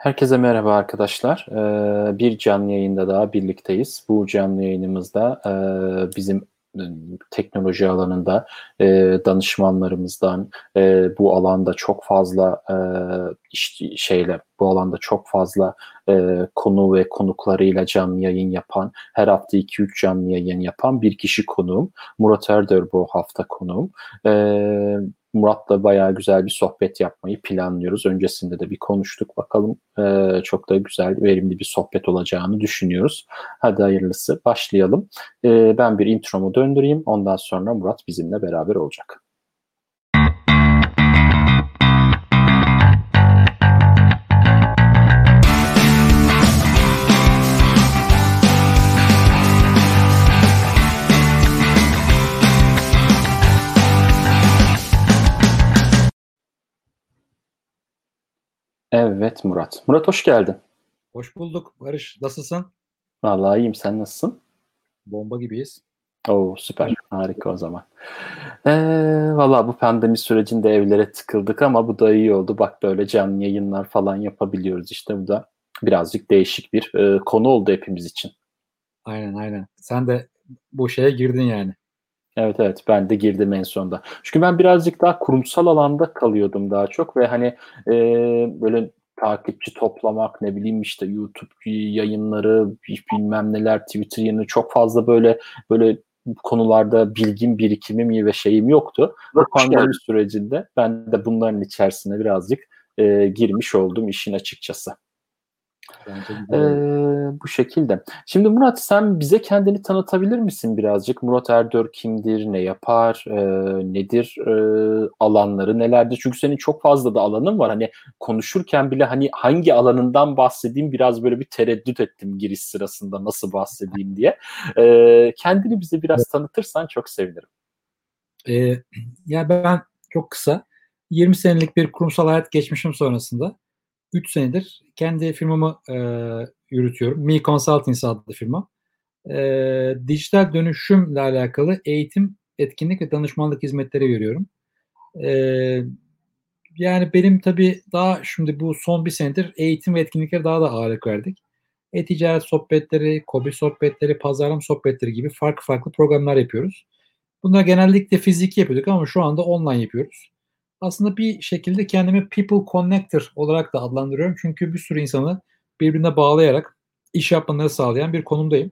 Herkese merhaba arkadaşlar. Ee, bir canlı yayında daha birlikteyiz. Bu canlı yayınımızda e, bizim e, teknoloji alanında e, danışmanlarımızdan bu alanda çok fazla şeyle bu alanda çok fazla konu ve konuklarıyla canlı yayın yapan her hafta 2-3 canlı yayın yapan bir kişi konuğum. Murat Erder bu hafta konuğum. Murat'la bayağı güzel bir sohbet yapmayı planlıyoruz. Öncesinde de bir konuştuk. Bakalım e, çok da güzel, verimli bir sohbet olacağını düşünüyoruz. Hadi hayırlısı. Başlayalım. E, ben bir intromu döndüreyim. Ondan sonra Murat bizimle beraber olacak. Evet Murat. Murat hoş geldin. Hoş bulduk Barış. Nasılsın? Vallahi iyiyim. Sen nasılsın? Bomba gibiyiz. Oo süper. Harika o zaman. Ee, Valla bu pandemi sürecinde evlere tıkıldık ama bu da iyi oldu. Bak böyle canlı yayınlar falan yapabiliyoruz işte. Bu da birazcık değişik bir e, konu oldu hepimiz için. Aynen aynen. Sen de bu şeye girdin yani. Evet evet ben de girdim en sonunda. Çünkü ben birazcık daha kurumsal alanda kalıyordum daha çok ve hani e, böyle takipçi toplamak ne bileyim işte YouTube yayınları bilmem neler Twitter yayını çok fazla böyle böyle konularda bilgim birikimim ve şeyim yoktu. Bu pandemi sürecinde ben de bunların içerisine birazcık e, girmiş oldum işin açıkçası. Ee, bu şekilde. Şimdi Murat sen bize kendini tanıtabilir misin birazcık? Murat Erdör kimdir, ne yapar, e, nedir e, alanları, nelerdir? Çünkü senin çok fazla da alanın var. Hani konuşurken bile hani hangi alanından bahsedeyim biraz böyle bir tereddüt ettim giriş sırasında nasıl bahsedeyim diye. E, kendini bize biraz tanıtırsan çok sevinirim. E, ya ben çok kısa 20 senelik bir kurumsal hayat geçmişim sonrasında 3 senedir kendi firmamı e, yürütüyorum. Me Consulting adlı firma. E, dijital dönüşümle alakalı eğitim, etkinlik ve danışmanlık hizmetleri veriyorum. E, yani benim tabii daha şimdi bu son bir senedir eğitim ve etkinliklere daha da ağırlık verdik. E-ticaret sohbetleri, kobi sohbetleri, pazarlama sohbetleri gibi farklı farklı programlar yapıyoruz. Bunlar genellikle fiziki yapıyorduk ama şu anda online yapıyoruz aslında bir şekilde kendimi people connector olarak da adlandırıyorum. Çünkü bir sürü insanı birbirine bağlayarak iş yapmaları sağlayan bir konumdayım.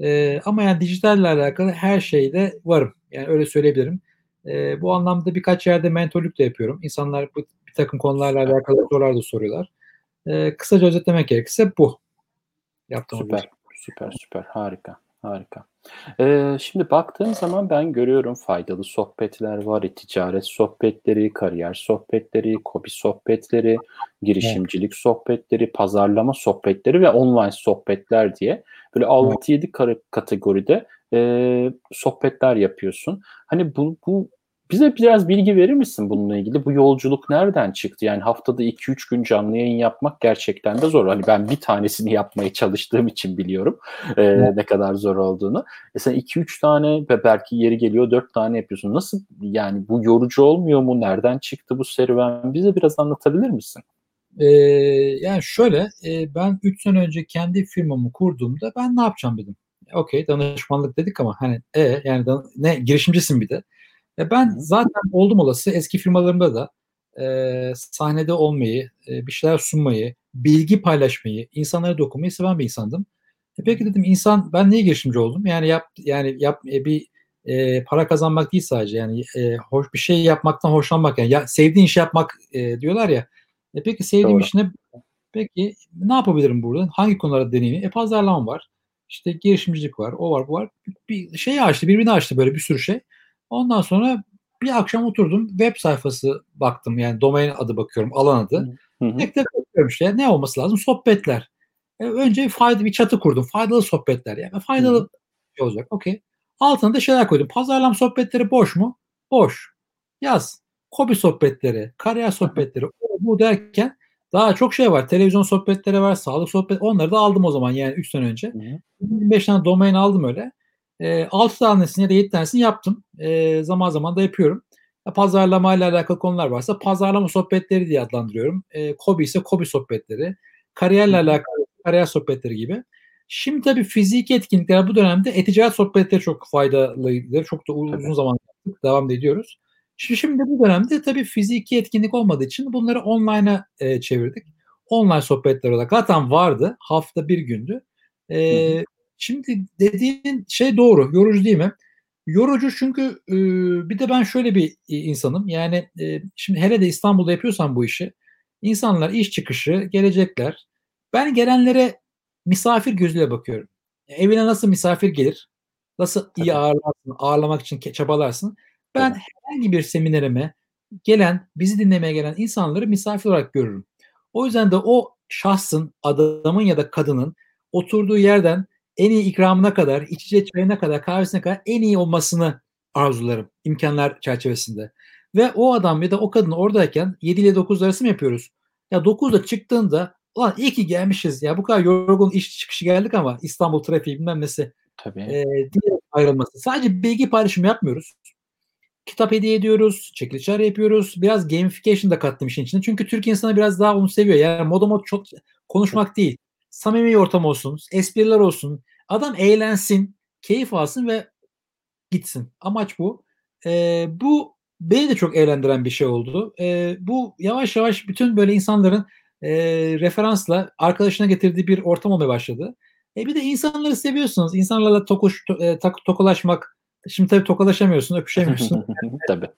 Ee, ama yani dijitalle alakalı her şeyde varım. Yani öyle söyleyebilirim. Ee, bu anlamda birkaç yerde mentorluk da yapıyorum. İnsanlar bu, bir takım konularla alakalı sorular da soruyorlar. Ee, kısaca özetlemek gerekirse bu. Yaptığım süper, süper, süper. Harika, harika. Ee, şimdi baktığım zaman ben görüyorum faydalı sohbetler var, ticaret sohbetleri, kariyer sohbetleri, kobi sohbetleri, girişimcilik sohbetleri, pazarlama sohbetleri ve online sohbetler diye böyle 6-7 kategoride e, sohbetler yapıyorsun. Hani bu, bu bize biraz bilgi verir misin bununla ilgili? Bu yolculuk nereden çıktı? Yani haftada 2-3 gün canlı yayın yapmak gerçekten de zor. Hani ben bir tanesini yapmaya çalıştığım için biliyorum e, ne kadar zor olduğunu. E sen 2-3 tane ve belki yeri geliyor 4 tane yapıyorsun. Nasıl yani bu yorucu olmuyor mu? Nereden çıktı bu serüven? Bize biraz anlatabilir misin? Ee, yani şöyle e, ben 3 sene önce kendi firmamı kurduğumda ben ne yapacağım dedim. Okey danışmanlık dedik ama hani e yani da, ne girişimcisin bir de. E ben zaten oldum olası eski firmalarımda da e, sahnede olmayı, e, bir şeyler sunmayı, bilgi paylaşmayı, insanlara dokunmayı seven bir insandım. E peki dedim insan ben niye girişimci oldum? Yani yap yani yap e, bir e, para kazanmak değil sadece yani e, hoş bir şey yapmaktan hoşlanmak yani ya, sevdiğin iş yapmak e, diyorlar ya. E peki sevdiğim Doğru. iş ne? Peki ne yapabilirim burada? Hangi konularda deneyimi? E pazarlama var. İşte girişimcilik var. O var bu var. Bir şey açtı birbirini açtı böyle bir sürü şey. Ondan sonra bir akşam oturdum web sayfası baktım yani domain adı bakıyorum alan adı. Tek tek bakıyorum işte ne olması lazım sohbetler. E, önce fayda bir çatı kurdum faydalı sohbetler yani faydalı hı şey olacak okey. Altına da şeyler koydum pazarlama sohbetleri boş mu? Boş. Yaz. Kobi sohbetleri, kariyer sohbetleri bu derken daha çok şey var. Televizyon sohbetleri var, sağlık sohbet. Onları da aldım o zaman yani 3 sene önce. 25 tane domain aldım öyle. E, 6 tanesini ya da 7 tanesini yaptım. E, zaman zaman da yapıyorum. Pazarlama ile alakalı konular varsa pazarlama sohbetleri diye adlandırıyorum. E, Kobi ise Kobi sohbetleri. Kariyerle alakalı kariyer sohbetleri gibi. Şimdi tabii fiziki etkinlikler bu dönemde e-ticaret sohbetleri çok faydalıydı. Çok da uzun tabii. zaman yaptık. Devam ediyoruz. Şimdi, şimdi bu dönemde tabii fiziki etkinlik olmadığı için bunları online'a e, çevirdik. Online sohbetler olarak zaten vardı. Hafta bir gündü. E, şimdi dediğin şey doğru. Yorucu değil mi? Yorucu çünkü e, bir de ben şöyle bir insanım. Yani e, şimdi hele de İstanbul'da yapıyorsam bu işi. insanlar iş çıkışı gelecekler. Ben gelenlere misafir gözüyle bakıyorum. Evine nasıl misafir gelir? Nasıl iyi ağırlarsın, ağırlamak için çabalarsın. Ben Tabii. herhangi bir seminerime gelen, bizi dinlemeye gelen insanları misafir olarak görürüm. O yüzden de o şahsın, adamın ya da kadının oturduğu yerden en iyi ikramına kadar, içecek çayına kadar, kahvesine kadar en iyi olmasını arzularım imkanlar çerçevesinde. Ve o adam ya da o kadın oradayken 7 ile 9 arası mı yapıyoruz? Ya 9'da çıktığında ulan iyi ki gelmişiz ya bu kadar yorgun iş çıkışı geldik ama İstanbul trafiği bilmem nesi Tabii. E, diye ayrılması. Sadece bilgi paylaşımı yapmıyoruz. Kitap hediye ediyoruz, çekilişler yapıyoruz. Biraz gamification da kattım işin içine. Çünkü Türk insanı biraz daha onu seviyor. Yani modomot çok konuşmak değil. Samimi bir ortam olsun, espriler olsun. Adam eğlensin, keyif alsın ve gitsin. Amaç bu. Ee, bu beni de çok eğlendiren bir şey oldu. Ee, bu yavaş yavaş bütün böyle insanların e, referansla arkadaşına getirdiği bir ortam olmaya başladı. E bir de insanları seviyorsunuz. İnsanlarla tokuş, to, e, tokalaşmak. Şimdi tabii tokalaşamıyorsun, öpüşemiyorsun. tabii.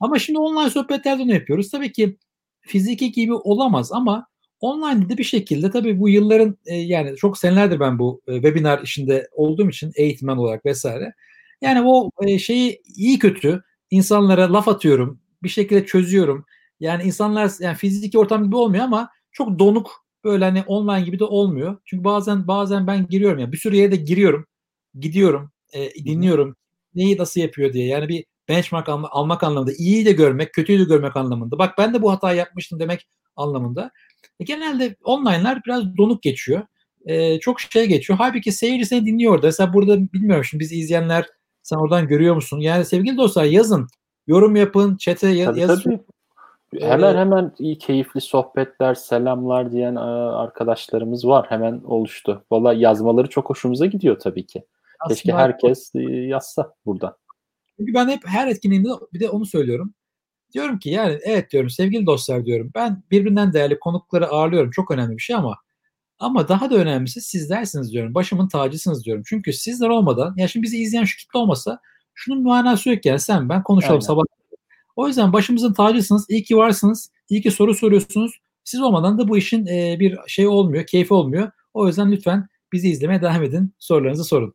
Ama şimdi online sohbetlerden yapıyoruz. Tabii ki fiziki gibi olamaz ama online de bir şekilde tabii bu yılların e, yani çok senelerdir ben bu e, webinar işinde olduğum için eğitmen olarak vesaire. Yani o e, şeyi iyi kötü insanlara laf atıyorum. Bir şekilde çözüyorum. Yani insanlar yani fiziki ortam gibi olmuyor ama çok donuk böyle hani online gibi de olmuyor. Çünkü bazen bazen ben giriyorum ya bir sürü yere de giriyorum. Gidiyorum, e, dinliyorum. Neyi nasıl yapıyor diye. Yani bir benchmark alma, almak anlamında. iyi de görmek, kötüyü de görmek anlamında. Bak ben de bu hatayı yapmıştım demek anlamında. E, genelde online'lar biraz donuk geçiyor. E, çok şey geçiyor. Halbuki seyirci seni dinliyor orada. Mesela burada bilmiyorum şimdi bizi izleyenler sen oradan görüyor musun? Yani sevgili dostlar yazın. Yorum yapın, chat'e yaz, yazın. Hemen hemen iyi keyifli sohbetler, selamlar diyen arkadaşlarımız var. Hemen oluştu. Valla yazmaları çok hoşumuza gidiyor tabii ki. Aslında Keşke herkes yazsa burada. Çünkü ben hep her etkinliğimde bir de onu söylüyorum. Diyorum ki yani evet diyorum sevgili dostlar diyorum. Ben birbirinden değerli konukları ağırlıyorum. Çok önemli bir şey ama ama daha da önemlisi sizlersiniz diyorum. Başımın tacısınız diyorum. Çünkü sizler olmadan ya şimdi bizi izleyen şu kitle olmasa şunun manası yok yani sen ben konuşalım Aynen. sabah o yüzden başımızın tacısınız. İyi ki varsınız. İyi ki soru soruyorsunuz. Siz olmadan da bu işin e, bir şey olmuyor, keyfi olmuyor. O yüzden lütfen bizi izlemeye devam edin. Sorularınızı sorun.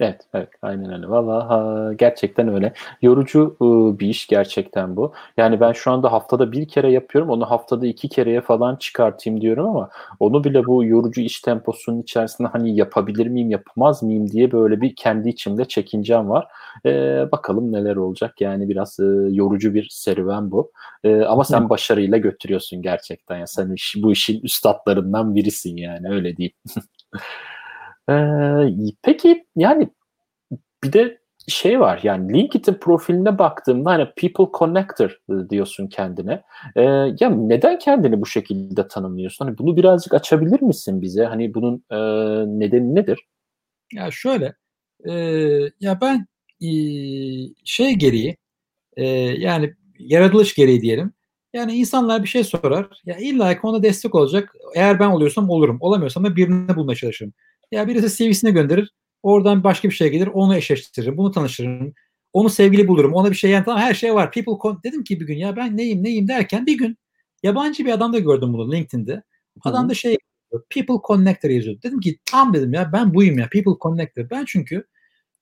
Evet, evet, aynen öyle. Valla gerçekten öyle. Yorucu ıı, bir iş gerçekten bu. Yani ben şu anda haftada bir kere yapıyorum. Onu haftada iki kereye falan çıkartayım diyorum ama onu bile bu yorucu iş temposunun içerisinde hani yapabilir miyim, yapamaz mıyım diye böyle bir kendi içimde çekincem var. Ee, bakalım neler olacak. Yani biraz e, yorucu bir serüven bu. E, ama sen başarıyla götürüyorsun gerçekten. Ya sen iş, bu işin üstadlarından birisin yani öyle diyeyim. Ee, peki yani bir de şey var yani LinkedIn profiline baktığımda hani people connector diyorsun kendine. Ee, ya neden kendini bu şekilde tanımlıyorsun? Hani bunu birazcık açabilir misin bize? Hani bunun e, nedeni nedir? Ya şöyle e, ya ben e, şey gereği e, yani yaratılış gereği diyelim. Yani insanlar bir şey sorar. Ya illa ki ona destek olacak. Eğer ben oluyorsam olurum. Olamıyorsam da birine bulmaya çalışırım. Ya birisi CV'sine gönderir. Oradan başka bir şey gelir. Onu eşleştiririm. Bunu tanıştırırım. Onu sevgili bulurum. Ona bir şey yani tamam her şey var. People dedim ki bir gün ya ben neyim neyim derken bir gün yabancı bir adam da gördüm bunu LinkedIn'de. Adam da şey People Connector yazıyor. Dedim ki tam dedim ya ben buyum ya People Connector. Ben çünkü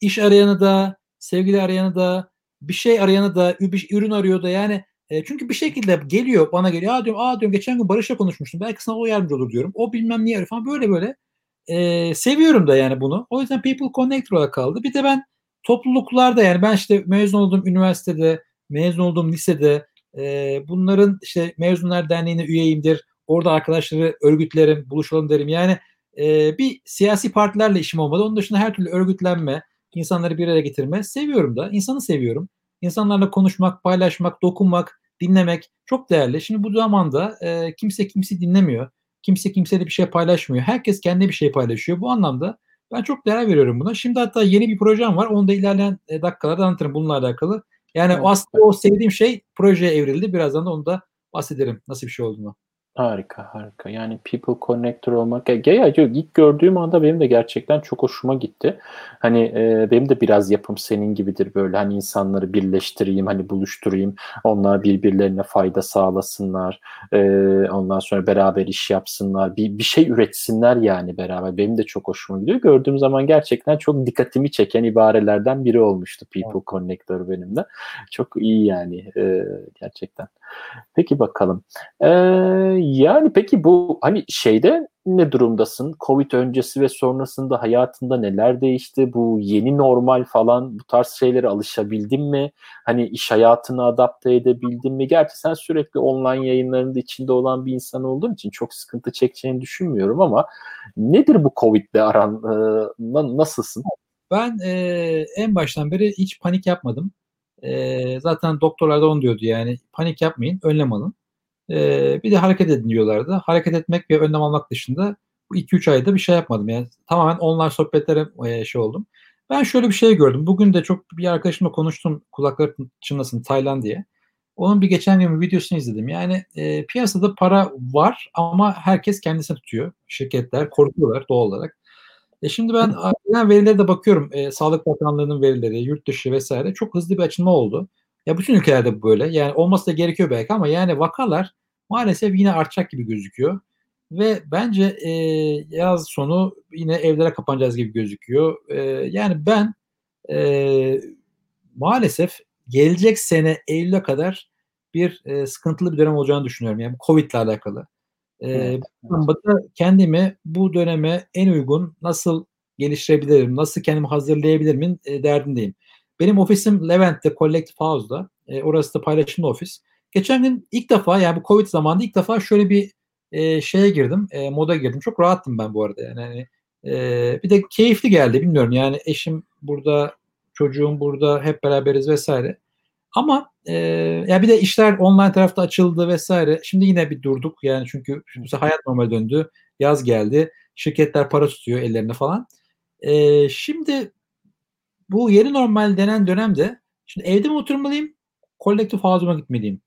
iş arayanı da sevgili arayanı da bir şey arayanı da bir ürün arıyor da yani e, çünkü bir şekilde geliyor bana geliyor. Aa diyorum, aa diyorum geçen gün Barış'la konuşmuştum. Belki sana o yardımcı olur diyorum. O bilmem niye falan böyle böyle e, seviyorum da yani bunu. O yüzden People Connector olarak kaldı. Bir de ben topluluklarda yani ben işte mezun olduğum üniversitede, mezun olduğum lisede e, bunların işte Mezunlar Derneği'ne üyeyimdir. Orada arkadaşları örgütlerim, buluşalım derim. Yani e, bir siyasi partilerle işim olmadı. Onun dışında her türlü örgütlenme, insanları bir araya getirme seviyorum da. İnsanı seviyorum. İnsanlarla konuşmak, paylaşmak, dokunmak, dinlemek çok değerli. Şimdi bu zamanda e, kimse kimse dinlemiyor Kimse kimseyle bir şey paylaşmıyor. Herkes kendi bir şey paylaşıyor. Bu anlamda ben çok değer veriyorum buna. Şimdi hatta yeni bir projem var. Onu da ilerleyen e, dakikalarda anlatırım bununla alakalı. Yani evet. aslında o sevdiğim şey projeye evrildi. Birazdan da onu da bahsederim nasıl bir şey olduğunu. Harika, harika. Yani people connector olmak. Ya, ya, ilk gördüğüm anda benim de gerçekten çok hoşuma gitti. Hani e, benim de biraz yapım senin gibidir böyle. Hani insanları birleştireyim, hani buluşturayım. Onlar birbirlerine fayda sağlasınlar. E, ondan sonra beraber iş yapsınlar. Bir, bir şey üretsinler yani beraber. Benim de çok hoşuma gidiyor. Gördüğüm zaman gerçekten çok dikkatimi çeken ibarelerden biri olmuştu people evet. connector benim de. Çok iyi yani e, gerçekten. Peki bakalım. Eee yani peki bu hani şeyde ne durumdasın? Covid öncesi ve sonrasında hayatında neler değişti? Bu yeni normal falan bu tarz şeylere alışabildin mi? Hani iş hayatını adapte edebildin mi? Gerçi sen sürekli online yayınlarında içinde olan bir insan olduğun için çok sıkıntı çekeceğini düşünmüyorum ama nedir bu Covid'le aran? E, nasılsın? Ben e, en baştan beri hiç panik yapmadım. E, zaten doktorlar da onu diyordu yani panik yapmayın, önlem alın. E, bir de hareket edin diyorlardı. Hareket etmek ve önlem almak dışında bu 2-3 ayda bir şey yapmadım. Yani tamamen online sohbetlere e, şey oldum. Ben şöyle bir şey gördüm. Bugün de çok bir arkadaşımla konuştum kulakları çınlasın Tayland diye. Onun bir geçen gün bir videosunu izledim. Yani e, piyasada para var ama herkes kendisine tutuyor. Şirketler korkuyorlar doğal olarak. E şimdi ben gelen verilere de bakıyorum. E, Sağlık Bakanlığı'nın verileri, yurt dışı vesaire çok hızlı bir açılma oldu. Ya bütün ülkelerde bu böyle. Yani olması da gerekiyor belki ama yani vakalar maalesef yine artacak gibi gözüküyor. Ve bence e, yaz sonu yine evlere kapanacağız gibi gözüküyor. E, yani ben e, maalesef gelecek sene Eylül'e kadar bir e, sıkıntılı bir dönem olacağını düşünüyorum. Yani Covid ile alakalı. E, evet, evet. kendimi bu döneme en uygun nasıl geliştirebilirim, nasıl kendimi hazırlayabilirim e, derdindeyim. Benim ofisim Levent'te Collective House'da. E, orası da paylaşımlı ofis. Geçen gün ilk defa yani bu Covid zamanında ilk defa şöyle bir e, şeye girdim. E, moda girdim. Çok rahattım ben bu arada. Yani hani, e, bir de keyifli geldi. Bilmiyorum yani eşim burada, çocuğum burada hep beraberiz vesaire. Ama e, ya bir de işler online tarafta açıldı vesaire. Şimdi yine bir durduk yani çünkü hayat normal döndü. Yaz geldi. Şirketler para tutuyor ellerine falan. E, şimdi bu yeni normal denen dönemde şimdi evde mi oturmalıyım? Kolektif house'uma gitmeliyim.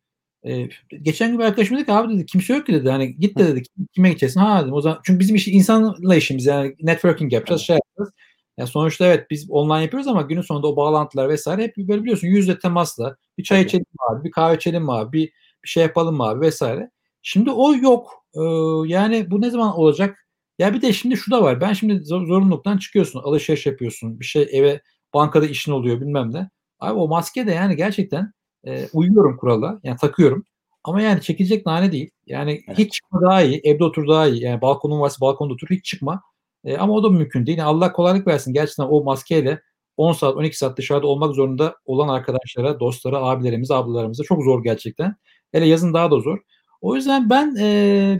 Ee, geçen gün bir arkadaşım dedi ki abi dedi kimse yok ki dedi. Hani git de dedi kime gideceksin? Ha dedim o zaman çünkü bizim işi insanla işimiz yani networking yapacağız, şey yapacağız. Yani sonuçta evet biz online yapıyoruz ama günün sonunda o bağlantılar vesaire hep böyle biliyorsun yüzde temasla bir çay içelim abi, bir kahve içelim abi, bir, bir şey yapalım abi vesaire. Şimdi o yok. Ee, yani bu ne zaman olacak? Ya bir de şimdi şu da var. Ben şimdi zorunluluktan çıkıyorsun, alışveriş yapıyorsun, bir şey eve bankada işin oluyor bilmem ne. Abi o maske de yani gerçekten e, uyuyorum kurala. Yani takıyorum. Ama yani çekilecek nane değil. Yani evet. hiç çıkma daha iyi. Evde otur daha iyi. Yani balkonun varsa balkonda otur hiç çıkma. E, ama o da mümkün değil. Yani Allah kolaylık versin. Gerçekten o maskeyle 10 saat 12 saat dışarıda olmak zorunda olan arkadaşlara, dostlara, abilerimize, ablalarımıza çok zor gerçekten. Hele yazın daha da zor. O yüzden ben e,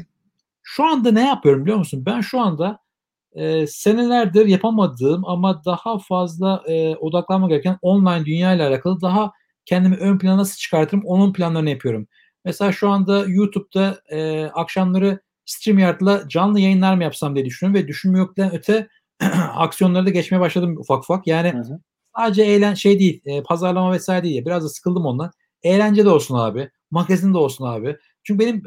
şu anda ne yapıyorum biliyor musun? Ben şu anda e, senelerdir yapamadığım ama daha fazla e, odaklanma gereken online dünya ile alakalı daha kendimi ön plana nasıl çıkartırım onun planlarını yapıyorum. Mesela şu anda YouTube'da e, akşamları StreamYard'la canlı yayınlar mı yapsam diye düşünüyorum ve düşünmüyordan öte aksiyonları da geçmeye başladım ufak ufak. Yani hı hı. sadece eğlen şey değil, e, pazarlama vesaire değil. Biraz da sıkıldım ondan. Eğlence de olsun abi. Magazin de olsun abi. Çünkü benim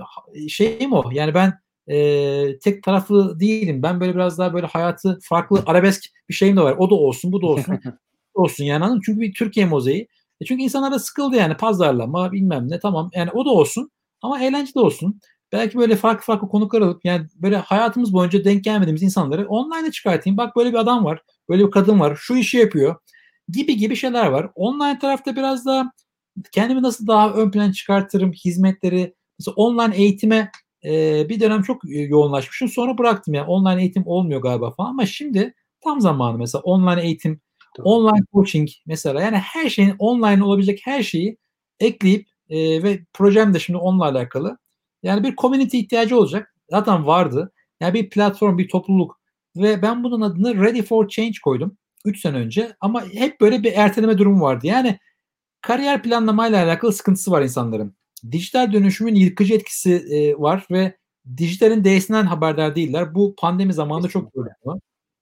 şeyim o. Yani ben e, tek taraflı değilim. Ben böyle biraz daha böyle hayatı farklı arabesk bir şeyim de var. O da olsun, bu da olsun. olsun yani anladın Çünkü bir Türkiye mozeyi. E çünkü insanlar da sıkıldı yani pazarlama bilmem ne tamam. Yani o da olsun ama eğlence de olsun. Belki böyle farklı farklı konuklar alıp yani böyle hayatımız boyunca denk gelmediğimiz insanları online'a çıkartayım. Bak böyle bir adam var, böyle bir kadın var, şu işi yapıyor gibi gibi şeyler var. Online tarafta biraz daha kendimi nasıl daha ön plan çıkartırım, hizmetleri, mesela online eğitime e, bir dönem çok yoğunlaşmışım. Sonra bıraktım yani online eğitim olmuyor galiba falan ama şimdi tam zamanı mesela online eğitim, Doğru. online coaching mesela yani her şeyin online olabilecek her şeyi ekleyip e, ve projem de şimdi onunla alakalı. Yani bir community ihtiyacı olacak. Zaten vardı. Yani bir platform, bir topluluk ve ben bunun adını Ready for Change koydum 3 sene önce ama hep böyle bir erteleme durumu vardı. Yani kariyer planlamayla alakalı sıkıntısı var insanların dijital dönüşümün yıkıcı etkisi e, var ve dijitalin D'sinden haberdar değiller. Bu pandemi zamanında çok gördüm.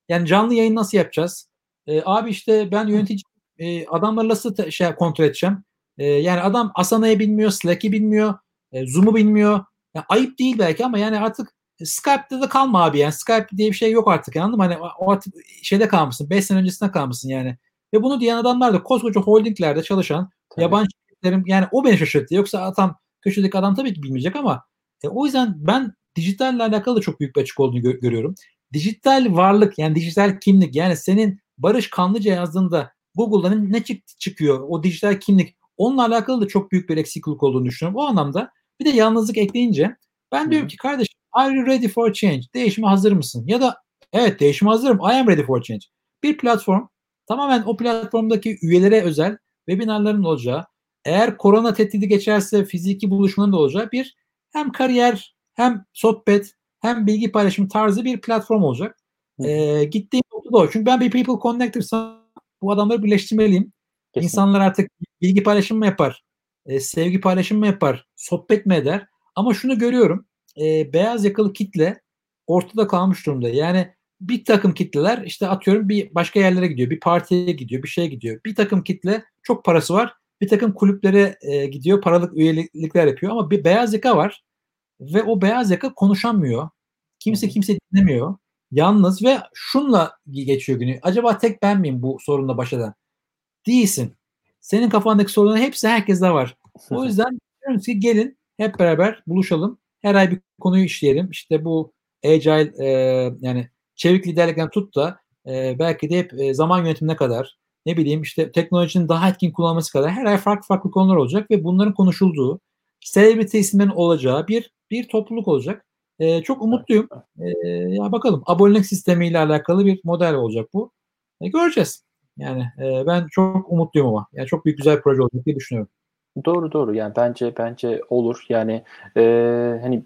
Yani canlı yayın nasıl yapacağız? E, abi işte ben yönetici e, adamları nasıl şey kontrol edeceğim? E, yani adam Asana'yı bilmiyor, Slack'i bilmiyor, e, Zoom'u bilmiyor. Yani ayıp değil belki ama yani artık Skype'da da kalma abi yani. Skype diye bir şey yok artık anladın mı? Hani o artık şeyde kalmışsın. 5 sene öncesinde kalmışsın yani. Ve bunu diyen adamlar da koskoca holdinglerde çalışan tabii. yabancı şirketlerin yani o beni şaşırttı. Yoksa adam köşedeki adam tabii ki bilmeyecek ama e, o yüzden ben dijitalle alakalı da çok büyük bir açık olduğunu gö- görüyorum. Dijital varlık yani dijital kimlik yani senin Barış Kanlıca yazdığında Google'dan ne çıktı çıkıyor o dijital kimlik onunla alakalı da çok büyük bir eksiklik olduğunu düşünüyorum. O anlamda bir de yalnızlık ekleyince ben diyorum ki kardeşim are you ready for change? Değişime hazır mısın? Ya da evet değişime hazırım. I am ready for change. Bir platform tamamen o platformdaki üyelere özel webinarların olacağı eğer korona tehdidi geçerse fiziki buluşmanın da olacağı bir hem kariyer hem sohbet hem bilgi paylaşım tarzı bir platform olacak. Ee, gittiğim nokta da o. Çünkü ben bir people connector'sam bu adamları birleştirmeliyim. Kesinlikle. İnsanlar artık bilgi paylaşım mı yapar? E, sevgi paylaşım mı yapar? Sohbet mi eder? Ama şunu görüyorum. E, beyaz yakalı kitle ortada kalmış durumda. Yani bir takım kitleler işte atıyorum bir başka yerlere gidiyor. Bir partiye gidiyor. Bir şeye gidiyor. Bir takım kitle çok parası var. Bir takım kulüplere e, gidiyor. Paralık üyelikler yapıyor. Ama bir beyaz yaka var. Ve o beyaz yaka konuşamıyor. Kimse kimse dinlemiyor. Yalnız ve şunla geçiyor günü. Acaba tek ben miyim bu sorunla baş eden? Değilsin. Senin kafandaki sorunların hepsi herkeste var. O yüzden diyorum ki gelin hep beraber buluşalım. Her ay bir konuyu işleyelim. İşte bu agile e, yani çevik liderlikten tut da e, belki de hep e, zaman yönetimine kadar ne bileyim işte teknolojinin daha etkin kullanması kadar her ay farklı farklı konular olacak ve bunların konuşulduğu celebrity isimlerin olacağı bir bir topluluk olacak. E, çok umutluyum. E, ya bakalım abonelik sistemiyle alakalı bir model olacak bu. E, göreceğiz. Yani e, ben çok umutluyum ama. Yani çok büyük güzel bir proje olacak diye düşünüyorum. Doğru doğru. Yani bence bence olur. Yani e, hani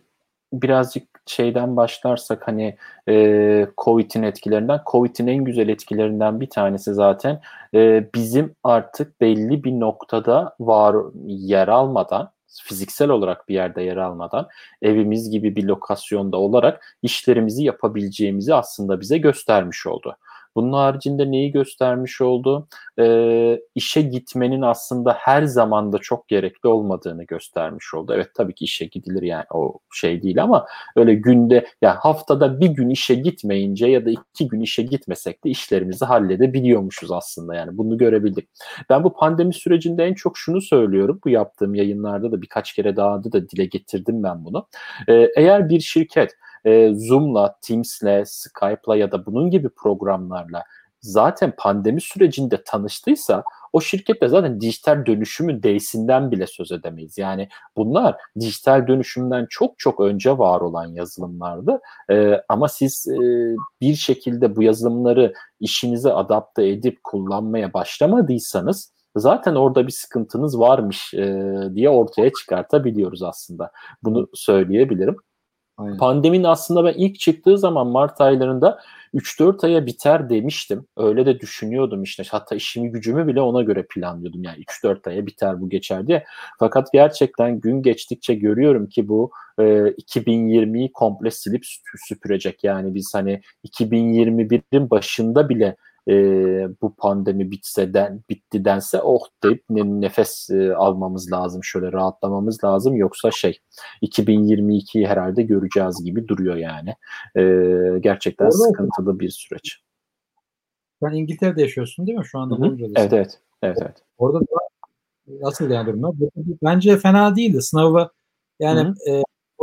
birazcık şeyden başlarsak hani e, Covid'in etkilerinden. Covid'in en güzel etkilerinden bir tanesi zaten e, bizim artık belli bir noktada var yer almadan fiziksel olarak bir yerde yer almadan evimiz gibi bir lokasyonda olarak işlerimizi yapabileceğimizi aslında bize göstermiş oldu. Bunun haricinde neyi göstermiş oldu? E, işe gitmenin aslında her zaman da çok gerekli olmadığını göstermiş oldu. Evet tabii ki işe gidilir yani o şey değil ama öyle günde ya haftada bir gün işe gitmeyince ya da iki gün işe gitmesek de işlerimizi halledebiliyormuşuz aslında yani bunu görebildik. Ben bu pandemi sürecinde en çok şunu söylüyorum bu yaptığım yayınlarda da birkaç kere daha da dile getirdim ben bunu. Ee, eğer bir şirket e, Zoom'la, Teams'le, Skype'la ya da bunun gibi programlarla zaten pandemi sürecinde tanıştıysa o şirkette zaten dijital dönüşümün D'sinden bile söz edemeyiz. Yani bunlar dijital dönüşümden çok çok önce var olan yazılımlardı. Ee, ama siz e, bir şekilde bu yazılımları işinize adapte edip kullanmaya başlamadıysanız zaten orada bir sıkıntınız varmış e, diye ortaya çıkartabiliyoruz aslında. Bunu söyleyebilirim. Aynen. Pandeminin aslında ben ilk çıktığı zaman Mart aylarında 3-4 aya biter demiştim. Öyle de düşünüyordum işte. Hatta işimi gücümü bile ona göre planlıyordum. Yani 3-4 aya biter bu geçer diye. Fakat gerçekten gün geçtikçe görüyorum ki bu e, 2020'yi komple silip süpürecek. Yani biz hani 2021'in başında bile e, bu pandemi bitse den, bitti dense oh deyip nefes e, almamız lazım şöyle rahatlamamız lazım yoksa şey 2022'yi herhalde göreceğiz gibi duruyor yani e, gerçekten Orada sıkıntılı bir süreç. Sen İngiltere'de yaşıyorsun değil mi şu anda? Hı-hı. Evet evet evet evet. Orada da nasıl yani durumlar? Bence fena değildi sınavı yani e,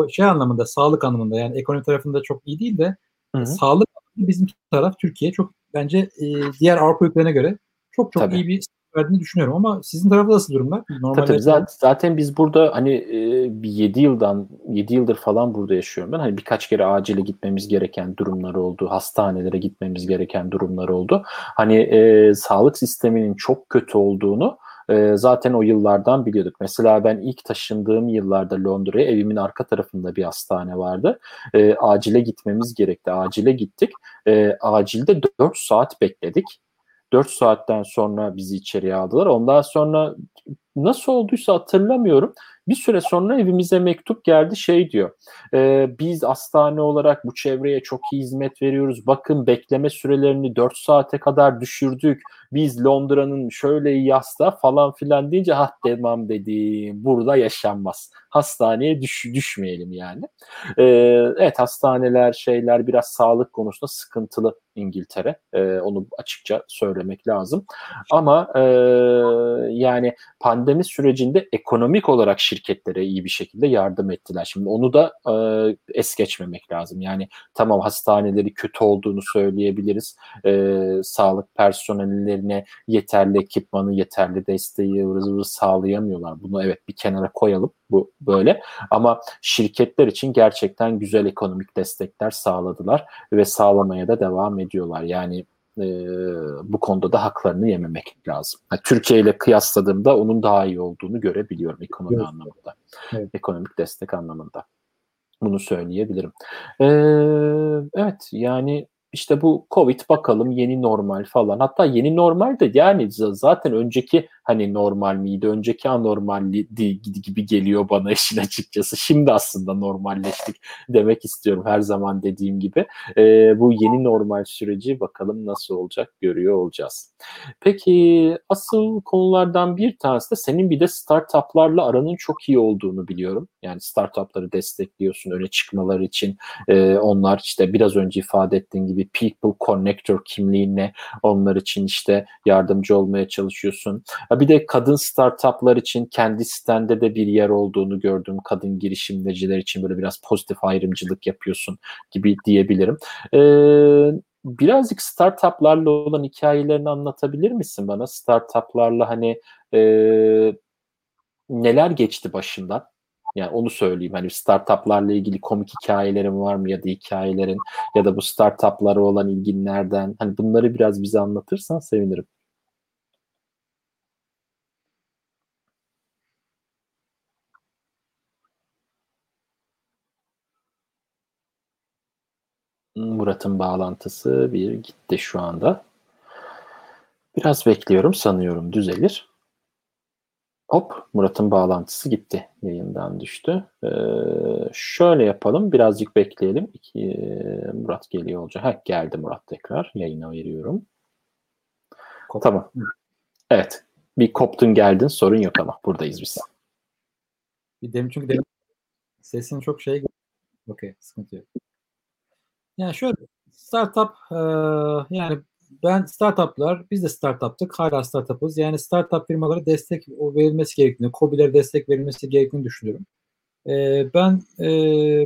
şey anlamında sağlık anlamında yani ekonomi tarafında çok iyi değil de Hı-hı. sağlık bizim taraf Türkiye çok bence e, diğer Avrupa ülkelerine göre çok çok Tabii. iyi bir verdiğini düşünüyorum ama sizin tarafta nasıl durumlar? Normalde tabii, zaten, zaten biz burada hani e, bir 7 yıldan 7 yıldır falan burada yaşıyorum ben. Hani birkaç kere acile gitmemiz gereken durumlar oldu. Hastanelere gitmemiz gereken durumlar oldu. Hani e, sağlık sisteminin çok kötü olduğunu e, zaten o yıllardan biliyorduk. Mesela ben ilk taşındığım yıllarda Londra'ya evimin arka tarafında bir hastane vardı. E, acile gitmemiz gerekti. Acile gittik. E, acilde 4 saat bekledik. 4 saatten sonra bizi içeriye aldılar. Ondan sonra nasıl olduysa hatırlamıyorum. Bir süre sonra evimize mektup geldi şey diyor. E, biz hastane olarak bu çevreye çok iyi hizmet veriyoruz. Bakın bekleme sürelerini 4 saate kadar düşürdük. Biz Londra'nın şöyle iyi falan filan deyince ha demem dedim. Burada yaşanmaz. Hastaneye düş, düşmeyelim yani. E, evet hastaneler şeyler biraz sağlık konusunda sıkıntılı İngiltere. E, onu açıkça söylemek lazım. Ama e, yani pandemi sürecinde ekonomik olarak şirketlere iyi bir şekilde yardım ettiler. Şimdi onu da e, es geçmemek lazım. Yani tamam hastaneleri kötü olduğunu söyleyebiliriz. E, sağlık personellerine yeterli ekipmanı, yeterli desteği sağlayamıyorlar. Bunu evet bir kenara koyalım bu böyle. Ama şirketler için gerçekten güzel ekonomik destekler sağladılar ve sağlamaya da devam ediyorlar. Yani e, bu konuda da haklarını yememek lazım. Yani Türkiye ile kıyasladığımda onun daha iyi olduğunu görebiliyorum ekonomi evet. anlamında. Evet. Ekonomik destek anlamında. Bunu söyleyebilirim. Ee, evet yani işte bu Covid bakalım yeni normal falan. Hatta yeni normal de yani zaten önceki hani normal miydi? Önceki anormaldi gibi geliyor bana işin açıkçası. Şimdi aslında normalleştik demek istiyorum her zaman dediğim gibi. E, bu yeni normal süreci bakalım nasıl olacak görüyor olacağız. Peki asıl konulardan bir tanesi de senin bir de startuplarla aranın çok iyi olduğunu biliyorum. Yani startupları destekliyorsun öne çıkmaları için. E, onlar işte biraz önce ifade ettiğin gibi people connector kimliğine onlar için işte yardımcı olmaya çalışıyorsun. Bir de kadın startuplar için kendi sitende de bir yer olduğunu gördüm. Kadın girişimciler için böyle biraz pozitif ayrımcılık yapıyorsun gibi diyebilirim. Ee, birazcık startuplarla olan hikayelerini anlatabilir misin bana? Startuplarla hani e, neler geçti başından? Yani onu söyleyeyim. Hani startuplarla ilgili komik hikayelerin var mı ya da hikayelerin ya da bu startuplara olan ilgin nereden? Hani bunları biraz bize anlatırsan sevinirim. Murat'ın bağlantısı bir gitti şu anda. Biraz bekliyorum sanıyorum düzelir. Hop Murat'ın bağlantısı gitti. Yayından düştü. Ee, şöyle yapalım. Birazcık bekleyelim. İki, Murat geliyor olacak. Ha, geldi Murat tekrar. Yayına veriyorum. Kop. Tamam. Evet. Bir koptun geldin. Sorun yok ama. Buradayız biz. Bir demin çünkü demin sesin çok şey Okey. Sıkıntı yok. Yani şöyle startup e, yani ben startuplar biz de startuptık hala startupız. Yani startup firmalara destek verilmesi gerektiğini, COBİ'lere destek verilmesi gerektiğini düşünüyorum. E, ben e,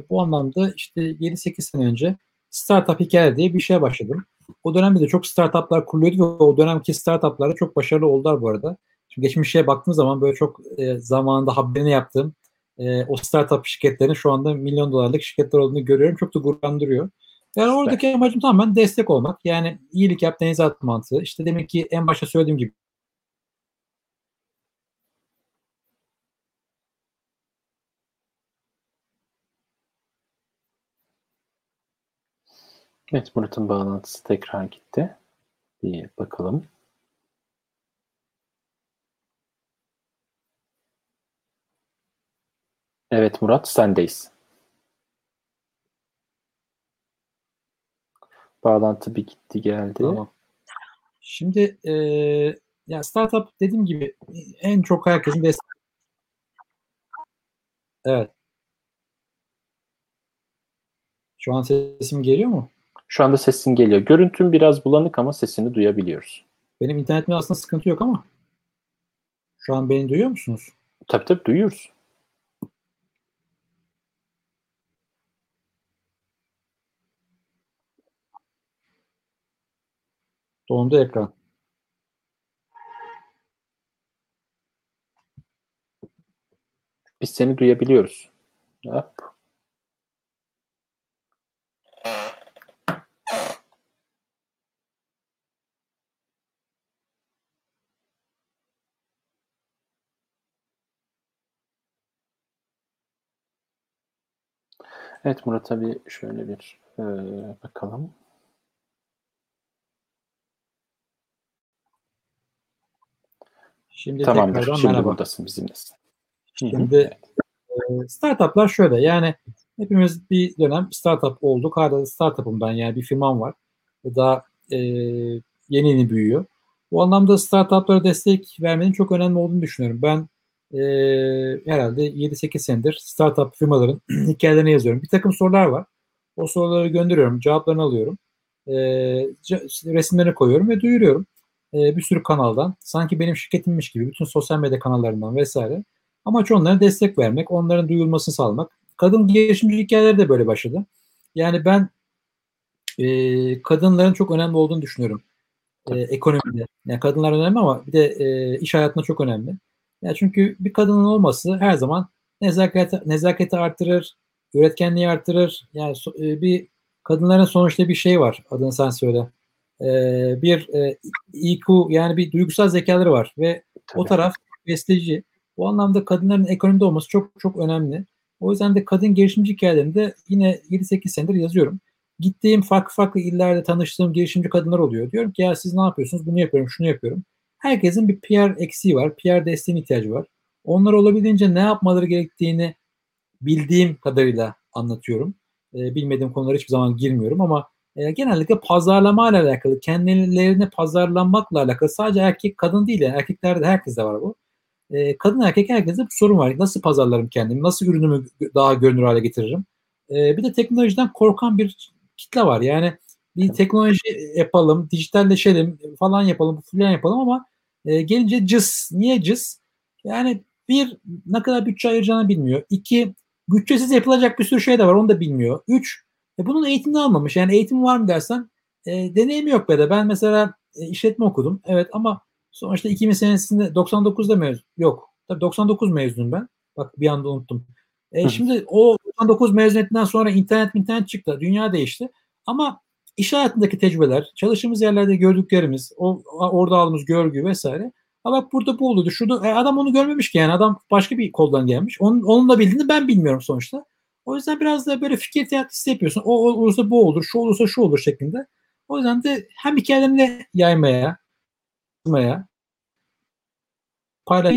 bu anlamda işte 7-8 sene önce startup hikaye diye bir şeye başladım. O dönemde de çok startuplar kuruluyordu ve o dönemki startuplar da çok başarılı oldular bu arada. Şimdi geçmişe baktığım zaman böyle çok e, zamanında haberini yaptığım e, o startup şirketlerin şu anda milyon dolarlık şirketler olduğunu görüyorum. Çok da gururlandırıyor. Yani oradaki amacım tamamen destek olmak. Yani iyilik yap denize at mantığı. İşte demek ki en başta söylediğim gibi Evet Murat'ın bağlantısı tekrar gitti. Bir bakalım. Evet Murat sendeyiz. Bağlantı bir gitti geldi. Tamam. Şimdi e, ya startup dediğim gibi en çok herkesin destek. Evet. Şu an sesim geliyor mu? Şu anda sesin geliyor. Görüntün biraz bulanık ama sesini duyabiliyoruz. Benim internetimde aslında sıkıntı yok ama. Şu an beni duyuyor musunuz? Tabii tabii duyuyoruz. Dondu ekran. Biz seni duyabiliyoruz. Hop. Evet Murat abi şöyle bir e, bakalım. Şimdi Tamamdır. Şimdi merhaba. buradasın bizimlesin. Şimdi e, startuplar şöyle yani hepimiz bir dönem startup olduk. Hala startup'ım ben yani bir firmam var. Daha e, yeni yeni büyüyor. Bu anlamda startuplara destek vermenin çok önemli olduğunu düşünüyorum. Ben e, herhalde 7-8 senedir startup firmaların hikayelerini yazıyorum. Bir takım sorular var. O soruları gönderiyorum, cevaplarını alıyorum. E, resimlerini koyuyorum ve duyuruyorum. E, bir sürü kanaldan. Sanki benim şirketimmiş gibi bütün sosyal medya kanallarından vesaire. Amaç onlara destek vermek, onların duyulmasını sağlamak. Kadın girişimci hikayeleri de böyle başladı. Yani ben e, kadınların çok önemli olduğunu düşünüyorum. E, ekonomide. Yani kadınlar önemli ama bir de e, iş hayatında çok önemli. Yani çünkü bir kadının olması her zaman nezaketi, nezaketi artırır, üretkenliği artırır. Yani so, e, bir kadınların sonuçta bir şey var. Adını sen söyle. E, bir e, IQ yani bir duygusal zekaları var ve Tabii. o taraf besleyici. Bu anlamda kadınların ekonomide olması çok çok önemli. O yüzden de kadın girişimci hikayelerinde yine 7-8 senedir yazıyorum. Gittiğim farklı farklı illerde tanıştığım girişimci kadınlar oluyor. Diyorum ki ya siz ne yapıyorsunuz? Bunu yapıyorum, şunu yapıyorum. Herkesin bir PR eksiği var. PR desteğine ihtiyacı var. Onlar olabildiğince ne yapmaları gerektiğini bildiğim kadarıyla anlatıyorum. E, bilmediğim konulara hiçbir zaman girmiyorum ama e, genellikle pazarlama ile alakalı, kendilerini pazarlamakla alakalı sadece erkek kadın değil yani erkeklerde herkeste var bu. E, kadın erkek herkeste bir sorun var. Nasıl pazarlarım kendimi? Nasıl ürünümü daha görünür hale getiririm? E, bir de teknolojiden korkan bir kitle var. Yani bir teknoloji yapalım, dijitalleşelim falan yapalım, falan yapalım ama e, gelince cız. Niye cız? Yani bir, ne kadar bütçe ayıracağını bilmiyor. İki, bütçesiz yapılacak bir sürü şey de var onu da bilmiyor. Üç, e, bunun eğitimini almamış. Yani eğitim var mı dersen e, deneyimi yok be de. Ben mesela e, işletme okudum. Evet ama sonuçta 2000 senesinde 99'da mezun. Yok. Tabii 99 mezunum ben. Bak bir anda unuttum. E, şimdi o 99 mezuniyetinden sonra internet internet çıktı. Dünya değişti. Ama iş hayatındaki tecrübeler, çalıştığımız yerlerde gördüklerimiz, o orada aldığımız görgü vesaire. Ama bak burada bu oldu. Şurada e, adam onu görmemiş ki yani adam başka bir koldan gelmiş. Onun, onun da bildiğini ben bilmiyorum sonuçta. O yüzden biraz da böyle fikir tiyatrosu yapıyorsun. O olursa bu olur, şu olursa şu olur şeklinde. O yüzden de hem hikayelerini yaymaya, yaymaya paylaş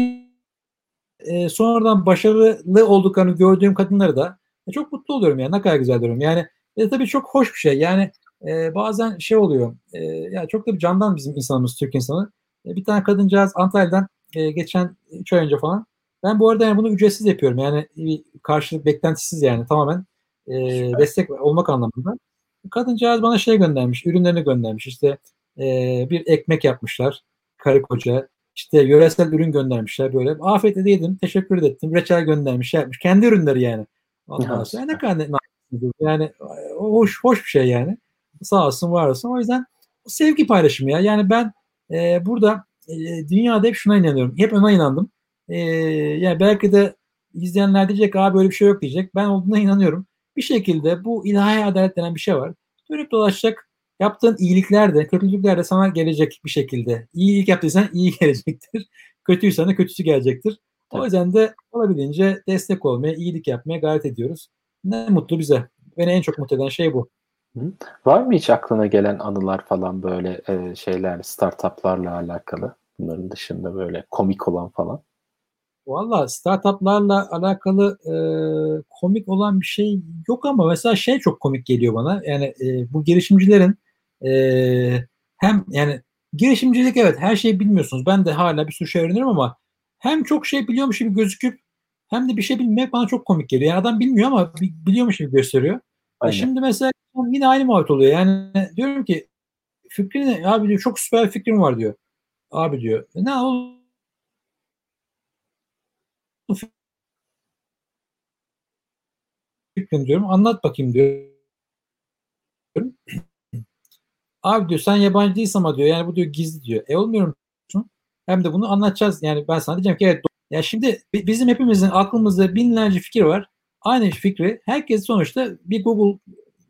e, sonradan başarılı olduklarını gördüğüm kadınları da e, çok mutlu oluyorum yani. Ne kadar güzel diyorum. Yani e, tabii çok hoş bir şey. Yani e, bazen şey oluyor. E, ya çok da bir candan bizim insanımız, Türk insanı. E, bir tane kadıncağız Antalya'dan e, geçen 3 ay önce falan. Ben bu arada yani bunu ücretsiz yapıyorum. Yani karşılık beklentisiz yani tamamen e, destek olmak anlamında. Kadıncağız bana şey göndermiş, ürünlerini göndermiş. İşte e, bir ekmek yapmışlar, karı koca. İşte yöresel ürün göndermişler böyle. Afiyet yedim, teşekkür ettim. Reçel göndermiş, şey yapmış. Kendi ürünleri yani. Ondan sonra ne kadar yani hoş hoş bir şey yani. Sağ olsun var olsun. O yüzden sevgi paylaşımı ya. Yani ben e, burada e, dünyada hep şuna inanıyorum. Hep ona inandım. E, yani belki de izleyenler diyecek abi böyle bir şey yok diyecek. Ben olduğuna inanıyorum. Bir şekilde bu ilahi adalet denen bir şey var. Dönüp dolaşacak yaptığın iyilikler de kötülükler de sana gelecek bir şekilde. İyilik yaptıysan iyi gelecektir. Kötüysen de kötüsü gelecektir. O yüzden de olabildiğince destek olmaya, iyilik yapmaya gayret ediyoruz. Ne mutlu bize. Beni en çok mutlu eden şey bu. Var mı hiç aklına gelen anılar falan böyle e, şeyler, startuplarla alakalı? Bunların dışında böyle komik olan falan. Valla startuplarla alakalı e, komik olan bir şey yok ama mesela şey çok komik geliyor bana. Yani e, bu girişimcilerin e, hem yani girişimcilik evet her şeyi bilmiyorsunuz. Ben de hala bir sürü şey öğreniyorum ama hem çok şey biliyormuş gibi gözüküp hem de bir şey bilmek bana çok komik geliyor. Yani adam bilmiyor ama biliyormuş gibi gösteriyor. E şimdi mesela yine aynı muhabbet oluyor. Yani diyorum ki fikrin ne? Abi diyor çok süper fikrim var diyor. Abi diyor. E ne oldu? Fikrin diyorum. Anlat bakayım diyor. Abi diyor sen yabancı değilsin ama diyor. Yani bu diyor gizli diyor. E olmuyorum. Hem de bunu anlatacağız. Yani ben sana diyeceğim ki evet. Ya şimdi bizim hepimizin aklımızda binlerce fikir var. Aynı fikri herkes sonuçta bir Google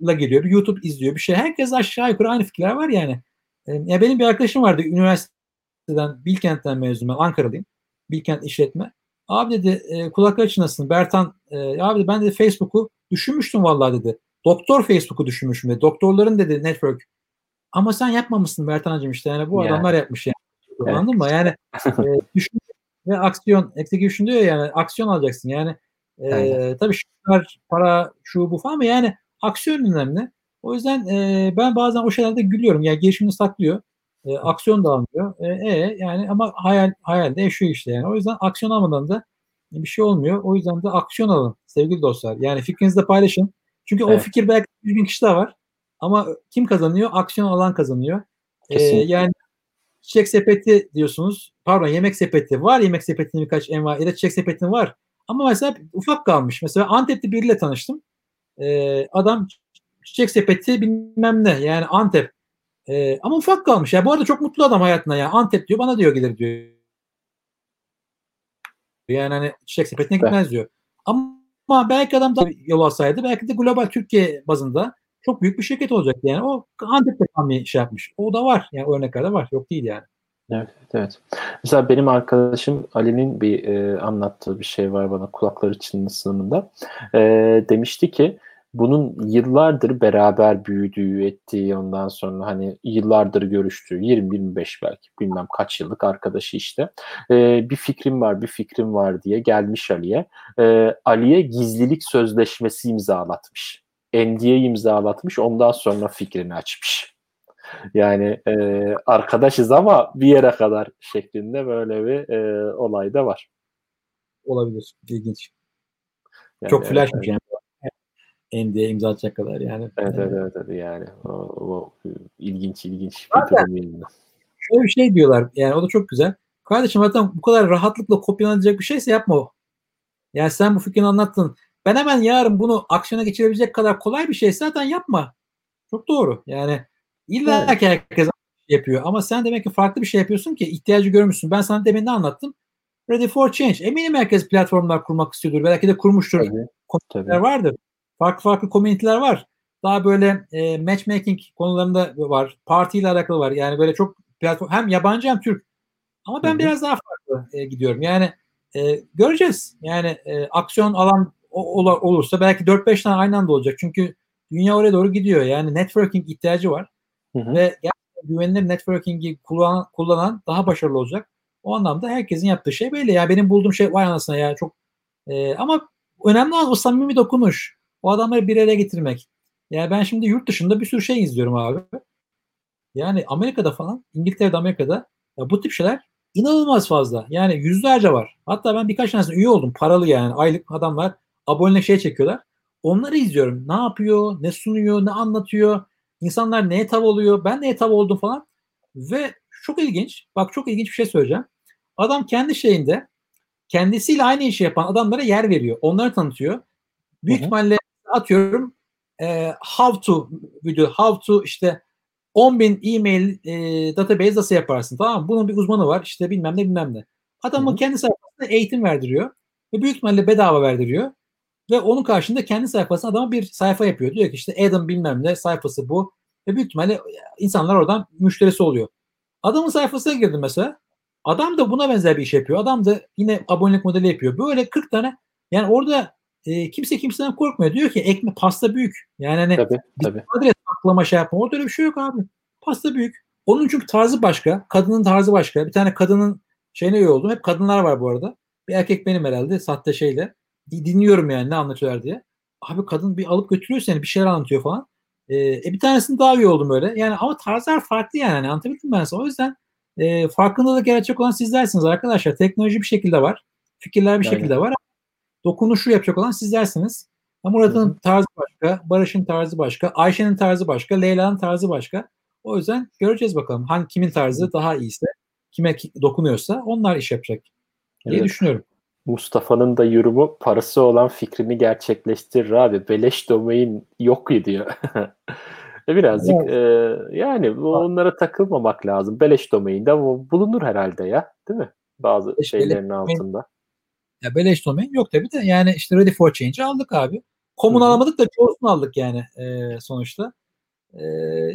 la geliyor. Bir YouTube izliyor bir şey. Herkes aşağı yukarı aynı fikirler var yani. E, ya benim bir arkadaşım vardı üniversiteden Bilkent'ten mezun ben Ankaralıyım. Bilkent işletme. Abi dedi e, kulakları çınlasın Bertan e, abi ben de Facebook'u düşünmüştüm vallahi dedi. Doktor Facebook'u düşünmüşüm dedi. Doktorların dedi network. Ama sen yapmamışsın Bertan'cığım işte yani bu yani. adamlar yapmış yani. Evet. Anladın mı? Yani e, düşün, ve aksiyon execution diyor yani aksiyon alacaksın. Yani e, tabii şunlar para şu bu falan ama yani aksiyon önemli. O yüzden e, ben bazen o şeylerde gülüyorum. Yani girişimini saklıyor. E, aksiyon da almıyor. E, e, yani ama hayal hayal de yaşıyor işte yani. O yüzden aksiyon almadan da bir şey olmuyor. O yüzden de aksiyon alın sevgili dostlar. Yani fikrinizi de paylaşın. Çünkü evet. o fikir belki 100 bin kişi de var. Ama kim kazanıyor? Aksiyon alan kazanıyor. Ee, yani çiçek sepeti diyorsunuz. Pardon yemek sepeti. Var yemek sepetinin birkaç enva ya da çiçek sepetinin var. Ama mesela ufak kalmış. Mesela Antep'te biriyle tanıştım. Ee, adam çiçek sepeti bilmem ne. Yani Antep. Ee, ama ufak kalmış. Ya bu arada çok mutlu adam hayatına ya. Antep diyor bana diyor gelir diyor. Yani hani çiçek sepetine gitmez diyor. Ama belki adam da yol alsaydı belki de global Türkiye bazında çok büyük bir şirket olacak yani. O Antep'te kalmayı şey yapmış. O da var. Yani örneklerde var. Yok değil yani. Evet, evet. Mesela benim arkadaşım Ali'nin bir e, anlattığı bir şey var bana kulakları çınlasınında. E, demişti ki bunun yıllardır beraber büyüdüğü, ettiği ondan sonra hani yıllardır görüştüğü 20-25 belki bilmem kaç yıllık arkadaşı işte. Ee, bir fikrim var, bir fikrim var diye gelmiş Ali'ye. Ee, Ali'ye gizlilik sözleşmesi imzalatmış. NDA imzalatmış ondan sonra fikrini açmış. Yani e, arkadaşız ama bir yere kadar şeklinde böyle bir e, olay da var. Olabilir. İlginç. Yani, Çok flashmış yani. NDA imza atacak kadar yani. Evet evet evet, evet yani o, o ilginç ilginç bir durum Şöyle bir şey diyorlar yani o da çok güzel. Kardeşim zaten bu kadar rahatlıkla kopyalanacak bir şeyse yapma o. Yani sen bu fikrini anlattın. Ben hemen yarın bunu aksiyona geçirebilecek kadar kolay bir şey zaten yapma. Çok doğru. Yani illa evet. herkes yapıyor ama sen demek ki farklı bir şey yapıyorsun ki ihtiyacı görmüşsün. Ben sana demin de anlattım. Ready for Change. Eminim herkes platformlar kurmak istiyordur. Belki de kurmuştur. Komüniteler vardır. Farklı farklı komüniteler var. Daha böyle e, matchmaking konularında var. Partiyle alakalı var. Yani böyle çok platform hem yabancı hem Türk. Ama ben Hı-hı. biraz daha farklı e, gidiyorum. Yani e, göreceğiz. Yani e, aksiyon alan olursa belki 4-5 tane aynı anda olacak. Çünkü dünya oraya doğru gidiyor. Yani networking ihtiyacı var. Hı hı. Ve gerçekten güvenilir networking'i kullanan, kullanan daha başarılı olacak. O anlamda herkesin yaptığı şey belli. Ya benim bulduğum şey vay anasına ya çok e, ama önemli olan o samimi dokunuş. O adamları bir araya getirmek. Yani ben şimdi yurt dışında bir sürü şey izliyorum abi. Yani Amerika'da falan, İngiltere'de, Amerika'da ya bu tip şeyler inanılmaz fazla. Yani yüzlerce var. Hatta ben birkaç tanesine üye oldum. Paralı yani. Aylık adamlar abonelik şey çekiyorlar. Onları izliyorum. Ne yapıyor, ne sunuyor, ne anlatıyor. İnsanlar neye tav oluyor. Ben neye tav oldum falan. Ve çok ilginç. Bak çok ilginç bir şey söyleyeceğim. Adam kendi şeyinde kendisiyle aynı işi yapan adamlara yer veriyor. Onları tanıtıyor. Büyük Hı-hı. ihtimalle atıyorum e, how to video, how to işte 10 bin e-mail e, database nasıl yaparsın tamam mı? Bunun bir uzmanı var işte bilmem ne bilmem ne. Adamın kendi sayfasında eğitim verdiriyor. Ve büyük ihtimalle bedava verdiriyor. Ve onun karşında kendi sayfasına adama bir sayfa yapıyor. Diyor ki işte Adam bilmem ne sayfası bu. Ve büyük ihtimalle insanlar oradan müşterisi oluyor. Adamın sayfasına girdim mesela. Adam da buna benzer bir iş yapıyor. Adam da yine abonelik modeli yapıyor. Böyle 40 tane yani orada e, kimse kimseden korkmuyor. Diyor ki ekmek pasta büyük. Yani hani tabii, tabii. adres aklama şey yapma. Orada öyle bir şey yok abi. Pasta büyük. Onun çünkü tarzı başka. Kadının tarzı başka. Bir tane kadının şeyine üye oldum. Hep kadınlar var bu arada. Bir erkek benim herhalde sahte şeyle dinliyorum yani ne anlatıyorlar diye. Abi kadın bir alıp götürüyor seni bir şeyler anlatıyor falan. Ee, e, bir tanesini daha iyi oldum öyle. Yani ama tarzlar farklı yani. Hani anlatabildim ben sana. O yüzden e, farkındalık gerçek olan sizlersiniz arkadaşlar. Teknoloji bir şekilde var. Fikirler bir Aynen. şekilde var. Dokunuşu yapacak olan sizlersiniz. Murat'ın tarzı başka, Barış'ın tarzı başka, Ayşe'nin tarzı başka, Leyla'nın tarzı başka. O yüzden göreceğiz bakalım hangi kimin tarzı daha iyiyse, kime dokunuyorsa onlar iş yapacak diye evet. düşünüyorum. Mustafa'nın da yorumu parası olan fikrini gerçekleştirir abi. Beleş domain yok diyor. E, birazcık evet. e, yani onlara takılmamak lazım. Beleş domain de bulunur herhalde ya. Değil mi? Bazı işte şeylerin beleş altında. Ya beleş domain yok tabii de yani işte Ready for Change aldık abi. Common alamadık da çoğusunu aldık yani e, sonuçta. E,